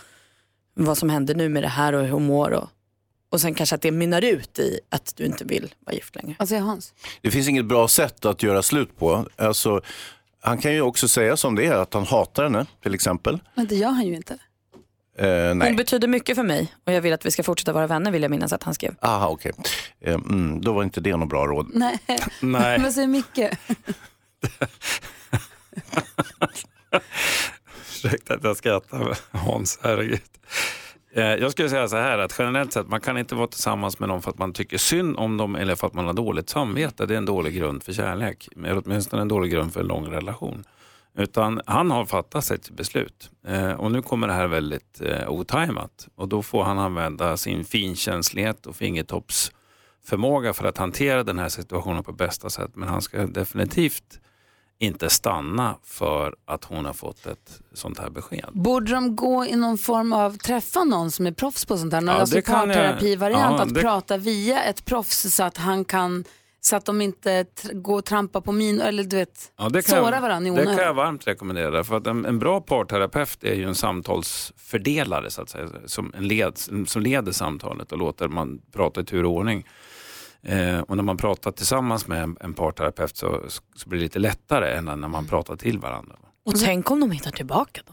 vad som händer nu med det här och hur hon mår. Och, och sen kanske att det mynnar ut i att du inte vill vara gift längre. Vad säger Hans? Det finns inget bra sätt att göra slut på. Alltså, han kan ju också säga som det är, att han hatar henne till exempel. Men det gör han ju inte. Hon nej. betyder mycket för mig och jag vill att vi ska fortsätta vara vänner vill jag minnas att han skrev. Aha, okej. Eh, mm, då var inte det något bra råd. Nej. *laughs* Nej. Vad säger Micke? *laughs* Ursäkta att jag skrattar Hans, herregud. Eh, Jag skulle säga så här att generellt sett man kan inte vara tillsammans med någon för att man tycker synd om dem eller för att man har dåligt samvete. Det är en dålig grund för kärlek. Eller åtminstone en dålig grund för en lång relation. Utan han har fattat sitt beslut. Eh, och nu kommer det här väldigt eh, otajmat. Och då får han använda sin finkänslighet och fingertoppsförmåga för att hantera den här situationen på bästa sätt. Men han ska definitivt inte stanna för att hon har fått ett sånt här besked. Borde de gå i någon form av, träffa någon som är proffs på sånt här? Ja, alltså parterapivariant, ja, att det- prata via ett proffs så att han kan, så att de inte tr- går och trampar på min, eller du vet, Ja, det kan såra jag, varandra i Det onödan. kan jag varmt rekommendera. För att en, en bra parterapeut är ju en samtalsfördelare så att säga, som, en led, som leder samtalet och låter man prata i tur och ordning. Eh, och när man pratar tillsammans med en, en parterapeut så, så blir det lite lättare än när man pratar till varandra. Och tänk om de hittar tillbaka då?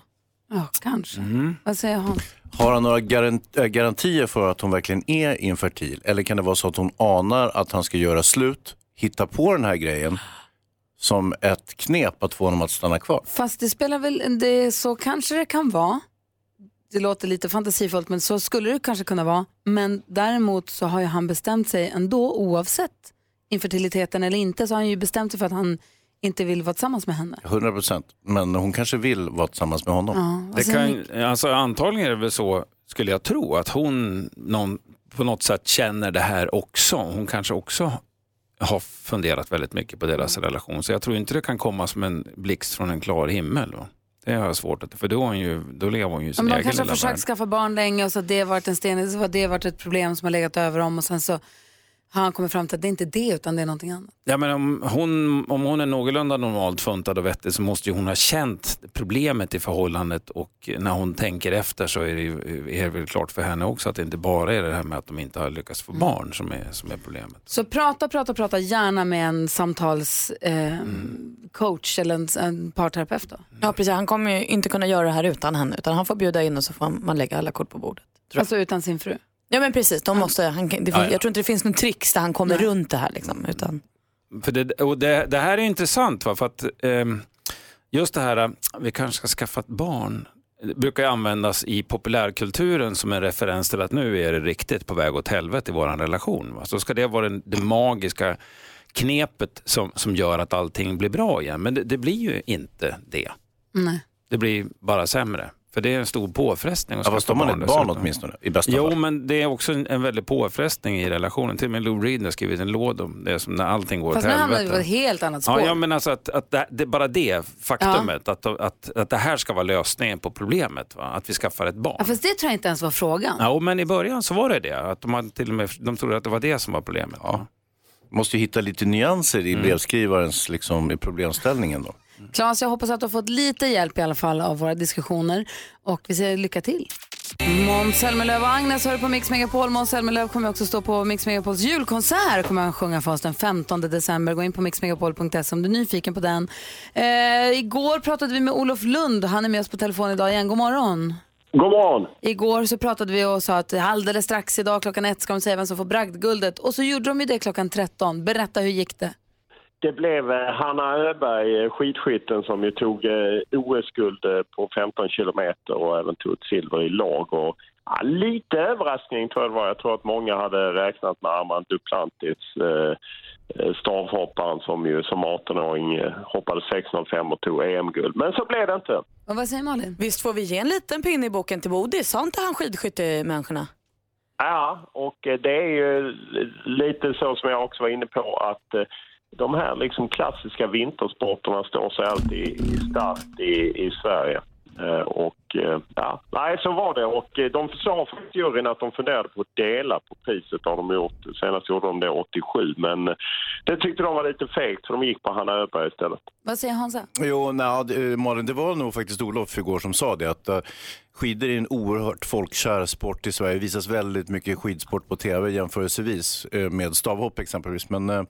Ja, kanske. Mm. Vad säger han? Har han några äh, garantier för att hon verkligen är infertil? Eller kan det vara så att hon anar att han ska göra slut, hitta på den här grejen som ett knep att få honom att stanna kvar? Fast det spelar väl, det, så kanske det kan vara. Det låter lite fantasifullt men så skulle det kanske kunna vara. Men däremot så har ju han bestämt sig ändå oavsett infertiliteten eller inte så har han ju bestämt sig för att han inte vill vara tillsammans med henne. 100 procent. Men hon kanske vill vara tillsammans med honom. Ja, Det kan, alltså, antagligen är det väl så, skulle jag tro, att hon någon, på något sätt känner det här också. Hon kanske också har funderat väldigt mycket på deras relation. Så jag tror inte det kan komma som en blixt från en klar himmel. Va? Det har jag svårt att, för då, är hon ju, då lever hon ju Ja, sin men de egen kanske har lilla försökt värld. skaffa barn länge och så har det varit en sten, så har det varit ett problem som har legat över dem och sen så han kommit fram till att det inte är det utan det är någonting annat. Ja, men om, hon, om hon är någorlunda normalt funtad och vettig så måste ju hon ha känt problemet i förhållandet och när hon tänker efter så är det, ju- är det väl klart för henne också att det inte bara är det här med att de inte har lyckats få barn som är, som är problemet. Så prata, prata, prata gärna med en samtalscoach eh, coach eller en, en parterapeut då. Ja precis, han kommer ju inte kunna göra det här utan henne utan han får bjuda in och så får man lägga alla kort på bordet. Alltså utan sin fru? Ja men precis, de måste, han, det, Ja, ja. jag tror inte det finns någon tricks där han kommer runt det här. Liksom, utan... För det, och det, det här är intressant, va? för att ehm, just det här, äh, vi kanske ska skaffa ett barn, det brukar ju användas i populärkulturen som en referens till att nu är det riktigt på väg åt helvete i vår relation. Va? Så ska det vara den, det magiska knepet som, som gör att allting blir bra igen. Men det, det blir ju inte det. Nej. Det blir bara sämre. För det är en stor påfrestning. att Ja, fast skaffa har man ett barn dessutom. åtminstone, i bästa Jo, fall. men det är också en, en väldig påfrestning i relationen. Till och med Lou Reed har skrivit en låt om det, är som när allting går Fast åt nu hamnar vi helvete. på ett helt annat spår. Ja, ja, men alltså att, att det, det, bara det faktumet, att, att, att det här ska vara lösningen på problemet, va? att vi skaffar ett barn. Ja, fast det tror jag inte ens var frågan. Ja, men i början så var det det. Att de, hade till och med, de trodde att det var det som var problemet. Ja. Måste ju hitta lite nyanser i brevskrivarens liksom, i problemställningen då. Claes, jag hoppas att du har fått lite hjälp i alla fall av våra diskussioner och vi säger lycka till. Måns Zelmerlöw och Agnes hör på Mix Megapol. Måns Zelmerlöw kommer också stå på Mix Megapols julkonsert kommer han sjunga för oss den 15 december. Gå in på mixmegapol.se om du är nyfiken på den. Eh, igår pratade vi med Olof Lund han är med oss på telefon idag igen. God morgon. God morgon. Igår så pratade vi och sa att alldeles strax idag klockan ett ska de säga vem som får bragdguldet och så gjorde de ju det klockan 13. Berätta, hur gick det? Det blev eh, Hanna Öberg, eh, skidskytten, som ju tog eh, OS-guld på 15 kilometer och även tog ett silver i lag. Och, ja, lite överraskning tror jag det var. Jag tror att många hade räknat med Armand Duplantis, eh, stavhopparen som ju som 18-åring eh, hoppade 6.05 och tog EM-guld. Men så blev det inte. Och vad säger Malin? Visst får vi ge en liten pinne i boken till Bodis? Sa inte han skidskyttemänniskorna? Ja, och det är ju lite så som jag också var inne på att eh, de här liksom klassiska vintersporterna står sig alltid i- starkt i, i Sverige. Eh, Och eh, ja, nej så var det och eh, de sa faktiskt juryn att de funderade på att dela på priset har de gjort. Senast gjorde de det 87 men det tyckte de var lite fegt för de gick på Hanna Öberg istället. Vad säger Hansa? Jo, nej, det- Malin, det var nog faktiskt Olof igår som sa det. Att skidor är en oerhört folkkär sport i Sverige. Det visas väldigt mycket skidsport på tv jämförelsevis med stavhopp exempelvis. Men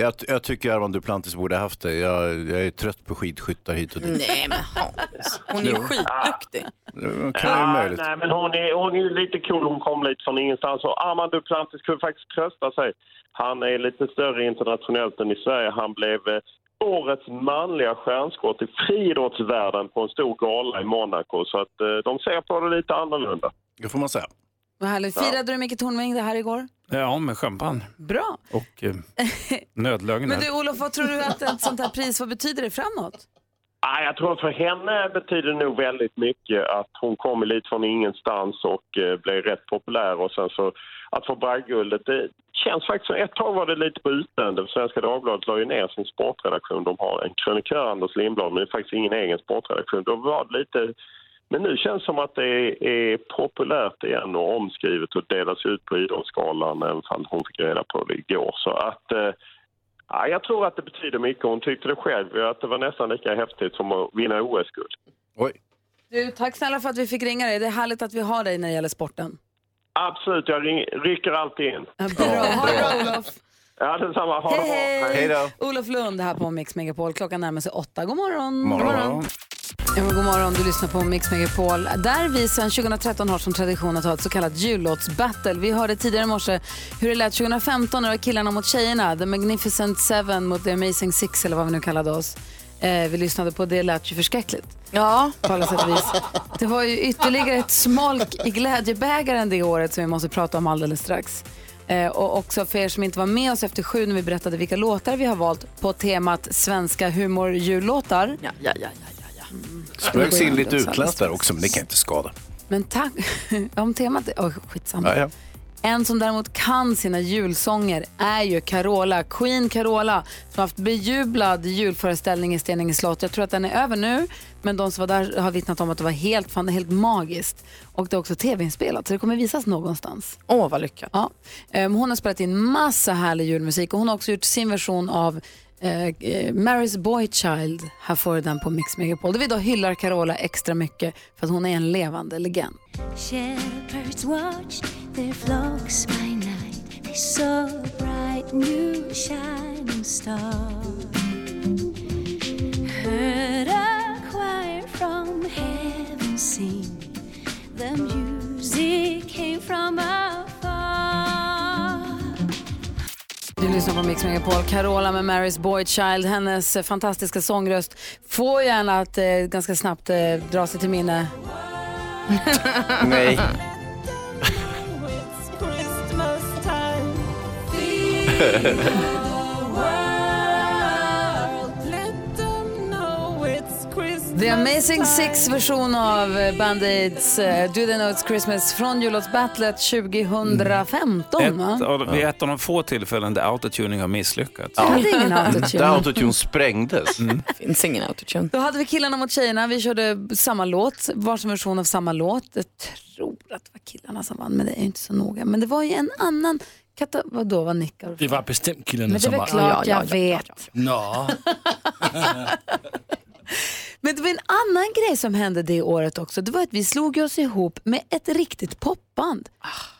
jag, jag tycker Armand Duplantis borde ha haft det. Jag, jag är trött på skidskyttar hit och dit. Nej men Hans, hon är Jo. skitduktig. Kan vara möjligt. nej, men hon är, hon är lite cool. Hon kom lite från ingenstans. Och Armand Duplantis kunde faktiskt trösta sig. Han är lite större internationellt än i Sverige. Han blev eh, årets manliga stjärnskott i friidrottsvärlden på en stor gala i Monaco. Så att eh, de ser på det lite annorlunda. Det får man säga. Vad härligt. Firade du Micke Tornving det här igår? Ja, med champagne Bra. och eh, *laughs* nödlögner. Men du Olof, vad tror du att ett sånt här pris, vad betyder det framåt? Ja, jag tror att för henne betyder det nog väldigt mycket att hon kommer lite från ingenstans och eh, blev rätt populär och sen så att få bragdguldet. Det känns faktiskt som ett tag var det lite på utdöende. Svenska Dagbladet la ju ner sin sportredaktion. De har en krönikör, Anders Lindblad, men det är faktiskt ingen egen sportredaktion. Då var det lite... Men nu känns det som att det är populärt igen och omskrivet och delas ut på Idrottsgalan, även om hon fick reda på det igår. Så att... Eh, Ja, jag tror att det betyder mycket. Hon tyckte det själv, att det var nästan lika häftigt som att vinna OS-guld. Oj. Du, tack snälla för att vi fick ringa dig. Det är härligt att vi har dig när det gäller sporten. Absolut, jag ring, rycker alltid in. Bra, ha det bra Olof. Ja, detsamma. Ha det bra. Hej, Olof Lund här på Mix Megapol. Klockan närmar sig åtta. God morgon. Morgon. Ja, god morgon, du lyssnar på Mix Megapol. Där vi sedan 2013 har som tradition att ha ett så kallat jullåtsbattle. Vi hörde tidigare i morse hur det lät 2015 när det var killarna mot tjejerna. The Magnificent Seven mot The Amazing Six eller vad vi nu kallade oss. Eh, vi lyssnade på det, lät ju förskräckligt. Ja. På alla sätt och vis. Det var ju ytterligare ett smolk i glädjebägaren det året som vi måste prata om alldeles strax. Eh, och också för er som inte var med oss efter sju när vi berättade vilka låtar vi har valt på temat svenska humorjullåtar. Ja, ja, ja. Ströks in lite utländskt där också, men det kan inte skada. Men tack, *laughs* om temat, oh, skitsamma. Ja, ja. En som däremot kan sina julsånger är ju Carola, Queen Carola, som har haft bejublad julföreställning i Steninge slott. Jag tror att den är över nu, men de som var där har vittnat om att det var helt, fan, helt magiskt. Och det är också tv-inspelat, så det kommer visas någonstans. Åh, vad lyckat. Ja. Ehm, Hon har spelat in massa härlig julmusik och hon har också gjort sin version av Eh, eh, Mary's Boy Child. Här får du den på Mix Megapol. Där vi då hyllar Carola extra mycket för att hon är en levande legend. Shepherds watch their flocks by night. They saw a bright new shining star. Lyssnar på Mix Megapol. Carola med Mary's Boy Child. Hennes eh, fantastiska sångröst får gärna att eh, ganska snabbt eh, dra sig till minne. *laughs* Nej. *laughs* *laughs* The Amazing Six version av eh, Band-Aids eh, Do They Know It's Christmas från jullåtsbattlet 2015. Ett va? av, vid ett av de få tillfällen där autotuning har misslyckats. Jag hade ingen autotune. Där autotune sprängdes. finns ingen autotune. Då hade vi killarna mot tjejerna. Vi körde samma låt, varsin version av samma låt. Jag tror att det var killarna som vann, men det är ju inte så noga. Men det var ju en annan... Kata, vadå, vad nickar du för? Det var bestämt killarna Men det är som väl var... klart jag vet. Nå. *laughs* *laughs* Men det var en annan grej som hände det året också. Det var att vi slog oss ihop med ett riktigt popband.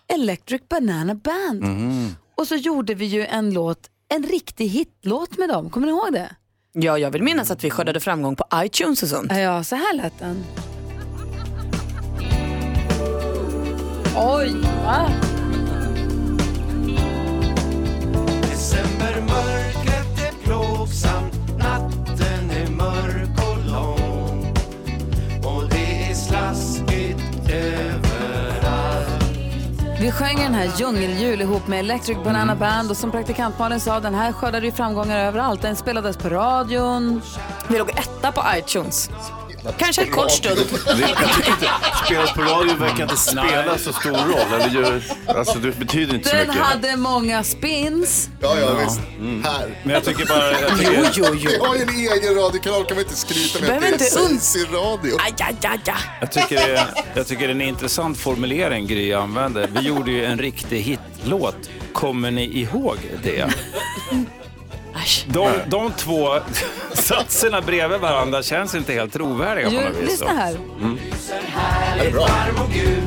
Electric Banana Band. Och så gjorde vi ju en låt, en riktig hitlåt med dem. Kommer ni ihåg det? Ja, jag vill minnas att vi skördade framgång på iTunes och sånt. Ja, så här lät den. Oj, va? Vi sjöng den här Djungeljul ihop med Electric Banana Band och som praktikant Malin sa, den här skördade ju framgångar överallt. Den spelades på radion. Vi låg etta på iTunes. Kanske en kort stund. Spelas på radio verkar inte spela så stor roll. Eller gör, alltså det betyder inte så Den mycket. hade många spins. Ja, ja, visst. Här. Men jag tycker bara... Jag tycker, Jo, jo, jo. Vi har ju en egen radiokanal, kan vi inte skryta med Behöver att det inte un- sägs i radio? Aj, aj, aj, aj. Jag tycker, det är, jag tycker det är en intressant formulering Gry använder. Vi gjorde ju en riktig hitlåt. Kommer ni ihåg det? De, de två *laughs* satserna bredvid varandra känns inte helt trovärdiga på Jo, något vis. lyssna här. Härligt varm och gul.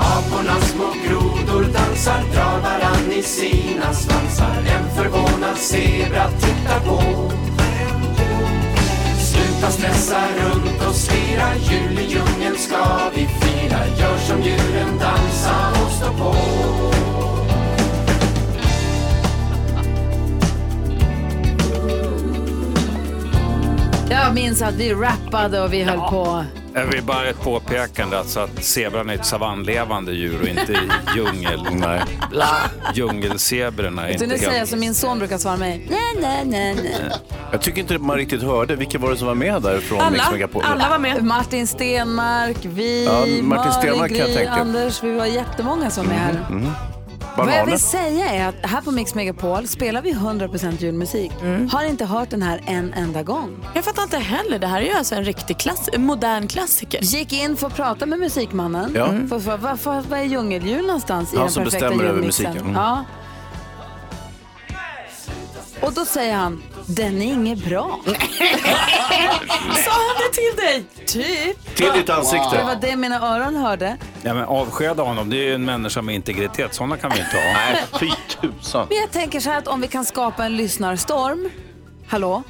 Apornas små grodor dansar, drar varann i sina svansar. En förvånad zebra tittar på. Sluta stressa runt och slira, jul i djungeln ska vi fira. Gör som djuren, dansa och stå på. Jag minns att vi rappade och vi höll på. Jag vill bara ett påpekande alltså att zebran är ett savannlevande djur och inte djungel. *laughs* Nej. Djungelzebrorna är inte nu säger jag som min son brukar svara mig. Nej, nej, nej, nej. Jag tycker inte man riktigt hörde. Vilka var det som var med där från Mix Megapol? Martin Stenmark, vi, Ja, Martin Stenmark Malin, kan jag Gry, tänka. Anders. Vi var jättemånga som är här. Mm. Vad jag Bananer. vill säga är att här på Mix Megapol spelar vi 100% julmusik. Har inte hört den här en enda gång. Jag fattar inte heller. Det här är ju alltså en riktig klass, en modern klassiker. Gick in för att prata med musikmannen. Ja. För, för, för, för, vad är djungeljul någonstans i Han den som perfekta bestämmer över julmixen? musiken. Mm. Ja. Och då säger han, den är inget bra. *laughs* Sa han det till dig? Typ. Till ditt ansikte. Det var det mina öron hörde. Ja, men avskeda honom, det är ju en människa med integritet. Sådana kan vi inte ha. Nej, fy tusan. Men jag tänker så här att om vi kan skapa en lyssnarstorm. Hallå?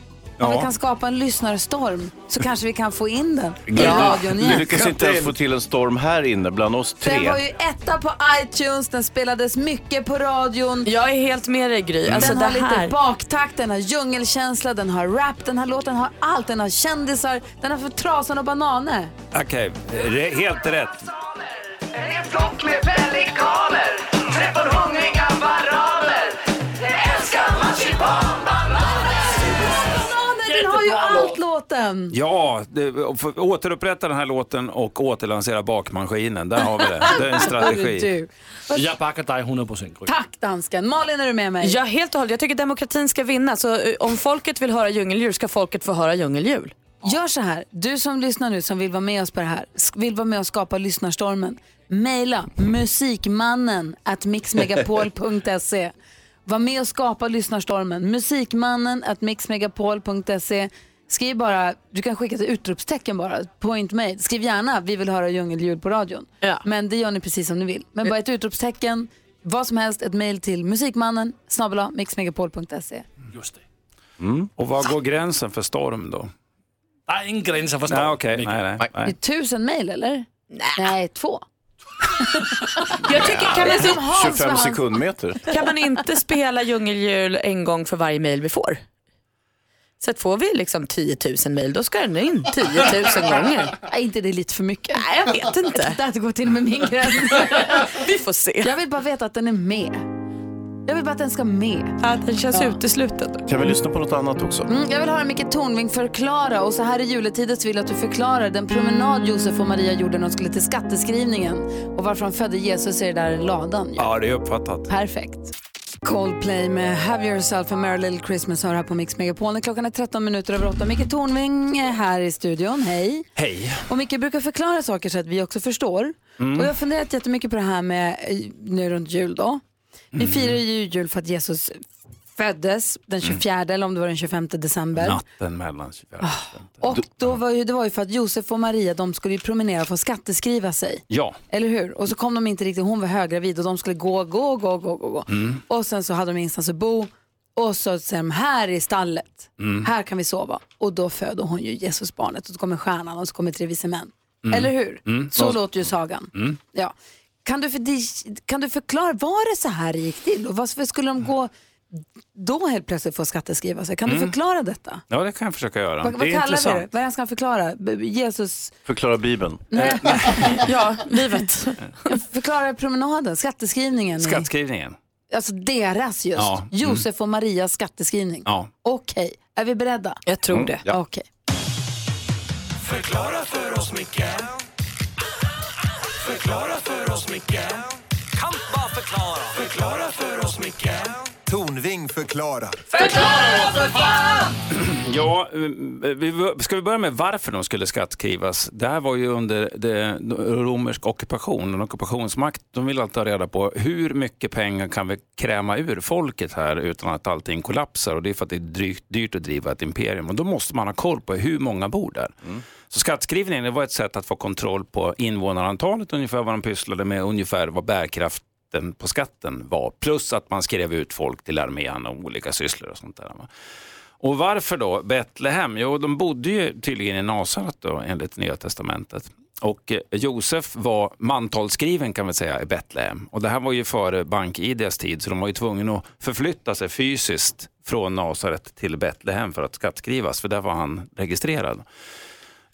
Om Ja. vi kan skapa en lyssnarstorm så kanske vi kan få in den i radion igen. lyckas inte ens få till en storm här inne bland oss tre. Den var ju etta på iTunes, den spelades mycket på radion. Jag är helt med dig Gry. Den Alltså, har det här- lite baktakt, den har djungelkänsla, den har rap, den här låten har allt. Den har kändisar, den har för trasan och bananer. Okej, det är helt rätt. En flock med pelikaner, träffar hungriga låten. Ja, det, återupprätta den här låten och återlansera bakmaskinen. Där har vi det. Det är en *laughs* strategi. Jag backar dig 100% Gry. Tack dansken. Malin är du med mig? Ja, helt och hållet. Jag tycker demokratin ska vinna. Så eh, om folket vill höra djungeldjur ska folket få höra djungeldjur. Gör så här, du som lyssnar nu som vill vara med oss på det här, vill vara med och skapa lyssnarstormen. Maila musikmannen at mixmegapol.se. Var med och skapa lyssnarstormen. Musikmannen at mixmegapol.se. Skriv bara, du kan skicka ett utropstecken bara, point made. Skriv gärna, vi vill höra djungeljud på radion. Men det gör ni precis som ni vill. Men bara ett utropstecken, vad som helst, ett mail till musikmannen snabel mixmegapol.se. Just det. Mm. Och var går gränsen för storm då? Er ingen grænser for storm. Nej, okej. Nej, nej, Det är nej. tusen mail eller? Nej, två. *laughs* Jag tycker, kan, man, som Hans 25 med hans- sekundmeter. kan man inte spela djungeldjur en gång för varje mail vi får? Så att får vi liksom 10 000 mail, då ska den in 10 000 gånger. Är inte det lite för mycket? Nej, jag vet inte. Det gått in med min gräns. *laughs* Vi får se. Jag vill bara veta att den är med. Jag vill bara att den ska med. Att den känns utesluten. Kan vi lyssna på något annat också? Mm, jag vill höra Micke Tornving förklara och så här i juletider så vill jag att du förklarar den promenad Josef och Maria gjorde när de skulle till skatteskrivningen och varför de födde Jesus i den där ladan. Ja, det är uppfattat. Perfekt. Coldplay med Have Yourself a Merry Little Christmas hör här på Mix Megapol. Klockan är 13 minuter över 8. Micke Tornving är här i studion. Hej. Hej. Och Micke brukar förklara saker så att vi också förstår. Mm. Och jag har funderat jättemycket på det här med eh, nu runt jul då. Vi Mm. firar ju jul för att Jesus föddes den 24 eller om det var den 25 december. Natten mellan 24 Och då var ju, det var ju för att Josef och Maria de skulle ju promenera för att skatteskriva sig. Ja. Eller hur? Och så kom de inte riktigt, hon var höggravid och de skulle gå, gå, gå, gå, gå. gå. Mm. Och sen så hade de ingenstans att bo. Och så säger de, här i stallet, Mm. här kan vi sova. Och då föder hon ju Jesusbarnet och så kommer stjärnan och så kommer tre vise män. Mm. Eller hur? Mm. Så Och- låter ju sagan. Mm. Ja. Kan, du för, kan du förklara, var det så här det gick till? Och varför skulle de gå då helt plötsligt få skatteskriva sig? Kan du Mm. förklara detta? Ja, det kan jag försöka göra. Vad, det vad är kallar intressant. vi det? Vad är det han ska förklara? Jesus... Förklara Bibeln. Nej. *laughs* ja, livet. *laughs* Förklara promenaden, skatteskrivningen. i- Skattskrivningen. Alltså deras just. Ja, mm. Josef och Marias skatteskrivning. Ja. Okej, är vi beredda? Jag tror Mm, det. ja. Okej. Förklara för oss Micke Förklara för oss Micke Kan bara förklara Förklara för oss Micke Förklarar. Förklara för fan! *clears throat* Ja, eh, vi, ska vi börja med varför de skulle skattskrivas? Det här var ju under det romersk ockupation, en ockupationsmakt. De vill alltid ha reda på hur mycket pengar kan vi kräma ur folket här utan att allting kollapsar. Och det är för att det är drygt, dyrt att driva ett imperium. Och då måste man ha koll på hur många bor där. Så skattskrivningen var ett sätt att få kontroll på invånarantalet, ungefär vad de pysslade med, ungefär vad skatten på skatten var. Plus att man skrev ut folk till armén och olika sysslor och sånt där. Och varför då Betlehem? Jo, de bodde ju tydligen i Nasaret då, enligt Nya Testamentet. Och eh, Josef var mantalsskriven kan man säga i Betlehem. Och det här var ju före bank-IDs tid så de var ju tvungna att förflytta sig fysiskt från Nasaret till Betlehem för att skattskrivas för där var han registrerad.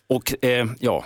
Och eh, ja,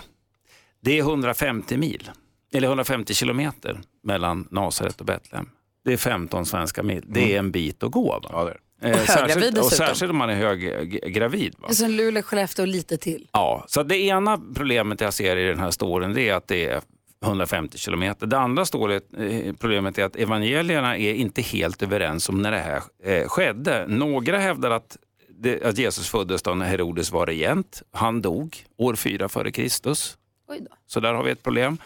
Det är 150 mil, eller 150 kilometer mellan Nasaret och Betlehem. Det är 15 svenska mil. Det är en bit att gå. Va? Ja, det är. Eh, Och särskilt, och särskilt om man är höggravid. Va? Det är som Luleå, Skellefteå och lite till. Ja, så det ena problemet jag ser i den här storyn det är att det är 150 kilometer. Det andra stålet, eh, problemet är att evangelierna är inte helt överens om när det här eh, skedde. Några hävdar att, det, att Jesus föddes då när Herodes var regent. Han dog år 4 före Kristus. Oj då. Så där har vi ett problem.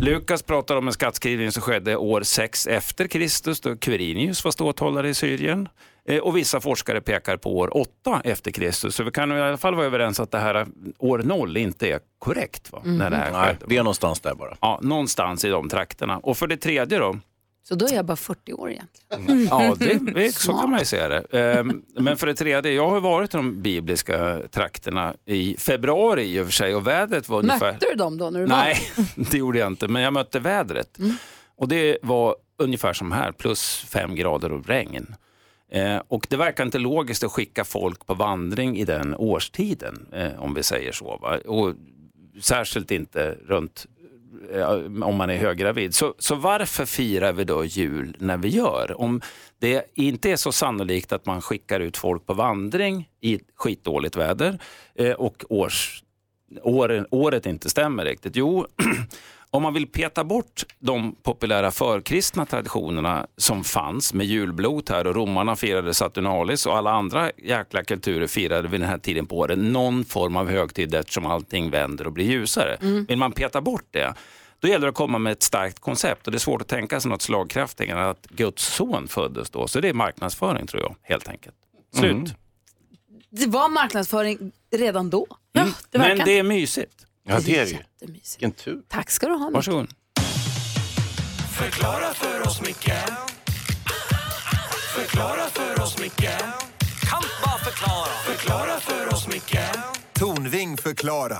Lukas pratar om en skattskrivning som skedde år 6 efter Kristus då Quirinius var ståthållare i Syrien. Eh, Och vissa forskare pekar på år 8 efter Kristus. Så vi kan i alla fall vara överens att det här år 0 inte är korrekt. Va? När det här Nej, skedde. det är någonstans där bara. Ja, någonstans i de trakterna. Och för det tredje då, Så då är jag bara 40 år egentligen. Ja, det, det, så kan man ju säga det. Ehm, Men för det tredje, jag har varit i de bibliska trakterna i februari i och för sig och vädret var ungefär... Mötte du dem då när du Nej, *laughs* det gjorde jag inte, men jag mötte vädret. Och det var ungefär som här, plus fem grader och regn. Eh, och det verkar inte logiskt att skicka folk på vandring i den årstiden, eh, om vi säger så. Va? Och särskilt inte runt Eh, om man är höggravid. Så, så varför firar vi då jul när vi gör? Om det inte är så sannolikt att man skickar ut folk på vandring i skitdåligt väder eh, och års, år, året inte stämmer riktigt. Jo, *clears throat* om man vill peta bort de populära förkristna traditionerna som fanns med julblot här och romarna firade Saturnalis och alla andra jäkla kulturer firade vid den här tiden på året någon form av högtid eftersom allting vänder och blir ljusare. Mm. Vill man peta bort det, då gäller det att komma med ett starkt koncept och det är svårt att tänka sig något slagkraftigare än att Guds son föddes då. Så det är marknadsföring tror jag, helt enkelt. Slut. Mm. Det var marknadsföring redan då. Ja, det Men det är mysigt. Ja, det är det ju. Vilken tur. Tack ska du ha. Micke. Varsågod. Förklara för oss, Micke Förklara för oss, Micke Kan bara förklara Förklara för oss, Micke Tornving förklarar.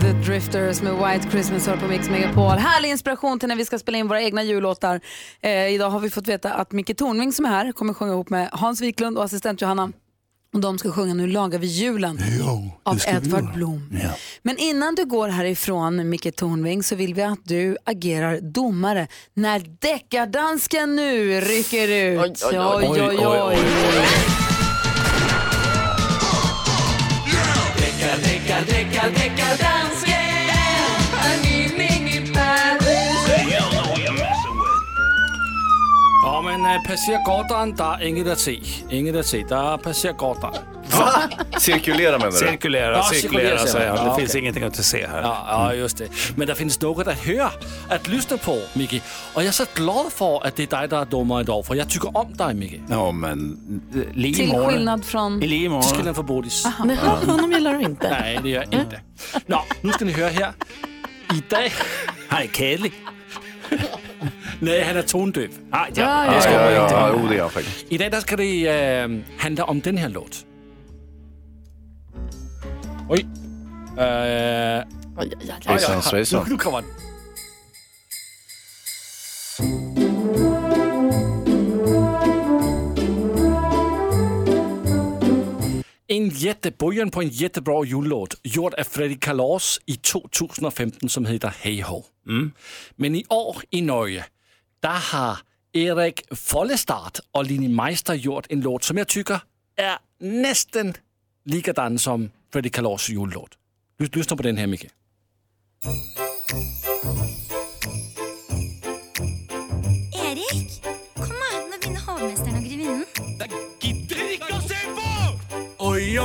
The Drifters med White Christmas hör på Mix Megapol. Härlig inspiration till när vi ska spela in våra egna jullåtar. Eh, idag har vi fått veta att Micke Tornving som är här kommer sjunga ihop med Hans Wiklund och assistent Johanna. Och de ska sjunga Nu lagar vi julen av ska vi Edvard. Blom. Men innan du går härifrån Micke Tornving så vill vi att du agerar domare när deckardansken nu rycker ut. Oj, oj, oj. oj, oj, oj. Ja, men äh, passagergatan, där är inget att se. Inget att se. Där passagergatan. Cirkulera menar du? Cirkulera, Ja, cirkulera cirkulera, säger han. Det ja, finns ingenting att se här. Ja, ja, just det. Men det finns något att höra, att lyssna på, Micke. Och jag är så glad för att det är dig, där är domare idag, för jag tycker om dig, Micke. Ja, men liv Till skillnad från... Liv Till skillnad från Bodis. Nej, honom gillar du inte. Nej, det gör jag inte. Nå, nu ska ni höra här. Idag... Han är kedlig. *laughs* Nej, han är tondöv. Ah, ja. Ja, Det ska ja, ja, riktigt. ja, jo, det är han faktiskt. Idag där ska det äh, handla om den här låt. Oj. Äh, Hejsan svejsan. Nu, nu kommer den. En jättebörjan på en jättebra jullåt gjord av Freddy Kalas i 2015 som heter Hey Ho. Men i år i Norge, där har Erik Follestad och Linni Meister gjort en låt som jag tycker är nästan likadan som Freddy Kalas jullåt. Lys- Lyssna på den här Micke.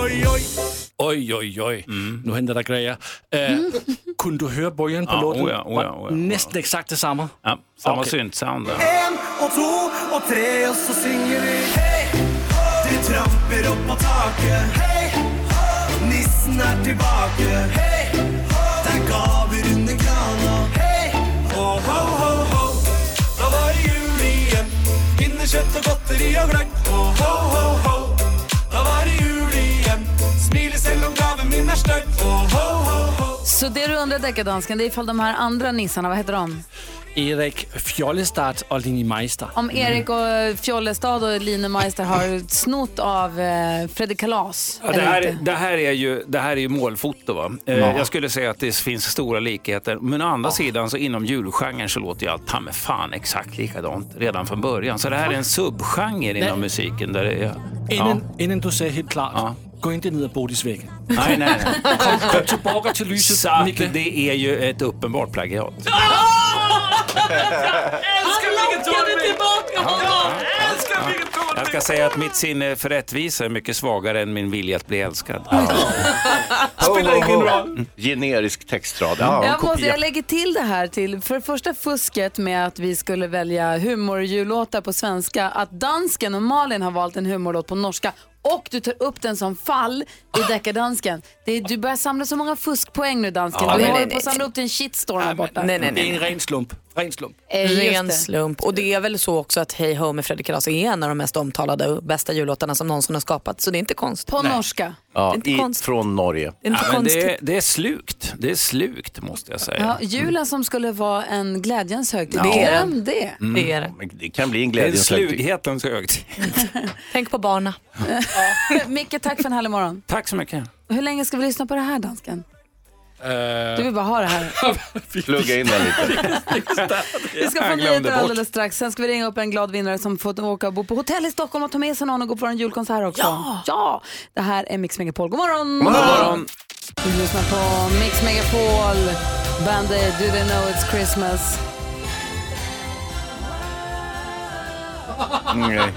Oj, oj, oj. Oj, oj, oj. Nu händer det grejer. Äh, *laughs* kunde du höra början på Ja, låten? oh ja, oh ja, oh ja, oh ja. Nästan exakt detsamma. Ja, samma Okej. syntsound där. En og to og tre, og så synger vi hei. De tramper opp på taket. Hei, nissen er tilbake. Hei, det er gaver under krana. Hei, ho, ho, ho, ho. Da var det jul igjen. Pinnekjøtt og godteri og gløgg. Ho, ho, ho, ho. Så det du undrar deckardansken, det är ifall de här andra nissarna, vad heter de? Erik Fjollestad och Linni Meister. Om Erik och Fjollestad och Line Meister har snott av eh, Fredrik Kalas. Ja, det, här, det, här är ju, det här är ju målfoto. Va? Eh, Ja. Jag skulle säga att det finns stora likheter. Men å andra sidan så inom julgenren så låter ju allt ta med fan exakt likadant redan från början. Så det här är en subgenre inom musiken. Där det är, Innan, innan du säger helt klart, gå inte ner Bodisvägen. Nej, nej, nej. Kom, kom tillbaka till lyset, Så Micke. det är ju ett uppenbart plagiat. Älskar Micke tillbaka honom! Älskar Micke Jag ska säga att mitt sinne för rättvisa är mycket svagare än min vilja att bli älskad. Spelar ingen roll. Generisk textrad. Ja, en jag, måste, kopia. jag lägger till det här till, för det första fusket med att vi skulle välja humorjullåtar på svenska, att dansken och Malin har valt en humorlåt på norska och du tar upp den som fall i deckardansken. Det är- Du börjar samla så många fuskpoäng nu dansken. Ja, du nej, håller nej, på att nej. samla upp till en shitstorm här borta. nej, nej, Det är nej. en ren slump. Ren slump. Eh, Ren slump. Och det är väl så också att Hey Ho med Fredrik Kalas är en av de mest omtalade och bästa jullåtarna som någonsin har skapats. Så det är inte konst. På norska. Ja, inte i, konstigt. från Norge. Det är inte Ja, men det, konstigt. är, det är slukt. Det är slukt måste jag säga. Ja, julen som skulle vara en glädjens högtid. Ja. Det är den det. Det är det. Det kan bli en Det är glädjens högtid. slughetens högtid. *laughs* Tänk på barna. Micke, tack för en härlig morgon. Tack så mycket. Hur länge ska vi lyssna på det här dansken? Du vill bara ha det här. *laughs* Plugga in den lite. *laughs* Vi ska få nyheter alldeles strax. Sen ska vi ringa upp en glad vinnare som får åka och bo på hotell i Stockholm och ta med sig någon och gå på en julkonsert också. Ja! ja! Det här är Mix Megapol. God morgon! God morgon. Du lyssnar på Mix Megapol. Bandet Do They Know It's Christmas. Nej.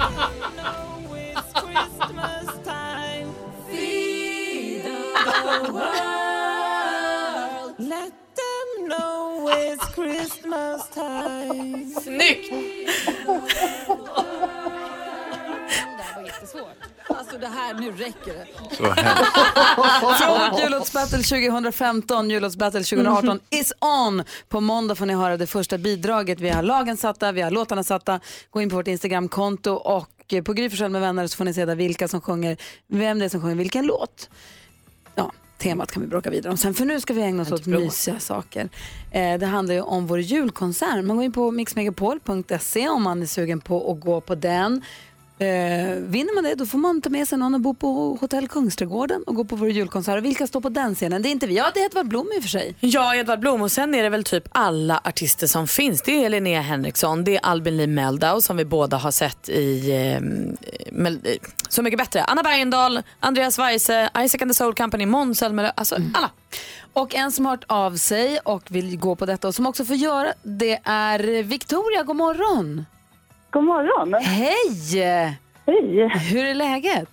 Let them know it's Christmas time. Snyggt! Alltså det här, nu räcker det. Så. Från Jullåtsbattle 2015, Jullåtsbattle 2018 is on. På måndag får ni höra det första bidraget. Vi har lagen satta, vi har låtarna satta. Gå in på vårt Instagramkonto och eh, på Gry med vänner så får ni se där vilka som sjunger, vem det är som sjunger vilken låt. Ja, temat kan vi bråka vidare om sen för nu ska vi ägna oss åt mysiga saker. Eh, det handlar ju om vår julkonsert. Man går in på mixmegapol.se om man är sugen på att gå på den. Eh, vinner man det då får man ta med sig någon och bo på hotell Kungsträdgården och gå på vår julkonsert. Vilka står på den scenen? Det är inte vi. Ja, det är Edvard Blom i och för sig. Ja, Edvard Blom och sen är det väl typ alla artister som finns. Det är Linnea Henriksson, det är Albin Lee Meldau som vi båda har sett i eh, eh, Så mycket bättre. Anna Bergendahl, Andreas Weise, Isaac and the Soul Company, Måns Zelmerlöw, alltså alla. Och en som har hört av sig och vill gå på detta och som också får göra det är Victoria. God morgon! God morgon. Hej! Hej! Hur är läget?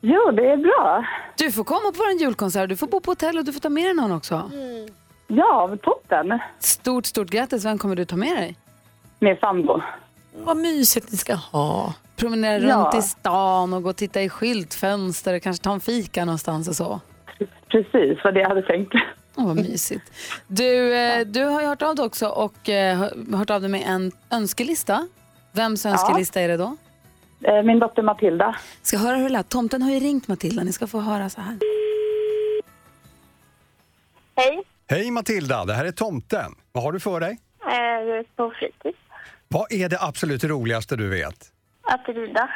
Jo, det är bra. Du får komma på vår julkonsert, du får bo på hotell och du får ta med dig någon också. Ja, toppen. Stort, stort grattis. Vem kommer du ta med dig? Med sambo. Vad mysigt ni ska ha. Promenera Ja. runt i stan och gå och titta i skyltfönster och kanske ta en fika någonstans och så. Precis vad det jag hade tänkt. Åh, vad mysigt. Du, eh, du har ju hört av dig också och eh, hör- hört av dig med en önskelista. Vems önskelista är det då? Eh, Min dotter Matilda. Ska höra hur det lät. Tomten har ju ringt Matilda. Ni ska få höra så här. Hej, Hej Matilda, det här är tomten. Vad har du för dig? jag är på fritids. Vad är det absolut roligaste du vet? Att rida.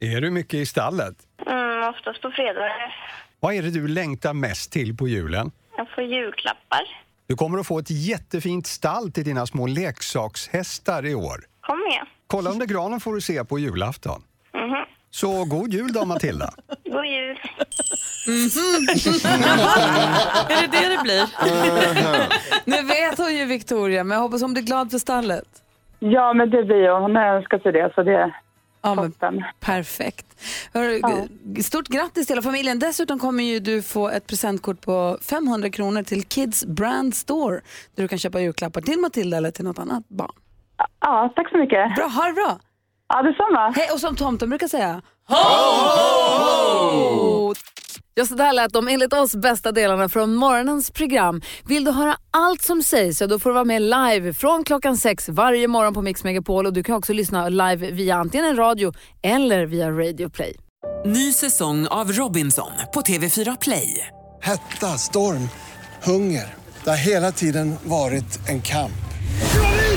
Är du mycket i stallet? Mm, oftast på fredagar. Vad är det du längtar mest till på julen? Jag får julklappar. Du kommer att få ett jättefint stall till dina små leksakshästar i år. Kom med. Kolla under granen får du se på julafton. Mhm. Så god jul då Matilda. *laughs* God jul. *laughs* är det det det blir? *laughs* Nu vet hon ju Victoria, men jag hoppas hon blir glad för stallet. Ja, men det blir hon. Hon har önskat sig det, så det är Ja, toppen. perfekt. Hör, Stort grattis till hela familjen. Dessutom kommer ju du få ett presentkort på 500 kronor till Kids Brand Store där du kan köpa julklappar till Matilda eller till något annat barn. Ja, tack så mycket. Bra, ha det bra. Ja, detsamma. Hej, och som tomten brukar säga. Ho, ho, ho! Ja, så där lät de enligt oss bästa delarna från morgonens program. Vill du höra allt som sägs så då får du vara med live från klockan sex varje morgon på Mix Megapol och du kan också lyssna live via antingen en radio eller via Radio Play. Ny säsong av Robinson på TV4 Play. Hetta, storm, hunger. Det har hela tiden varit en kamp.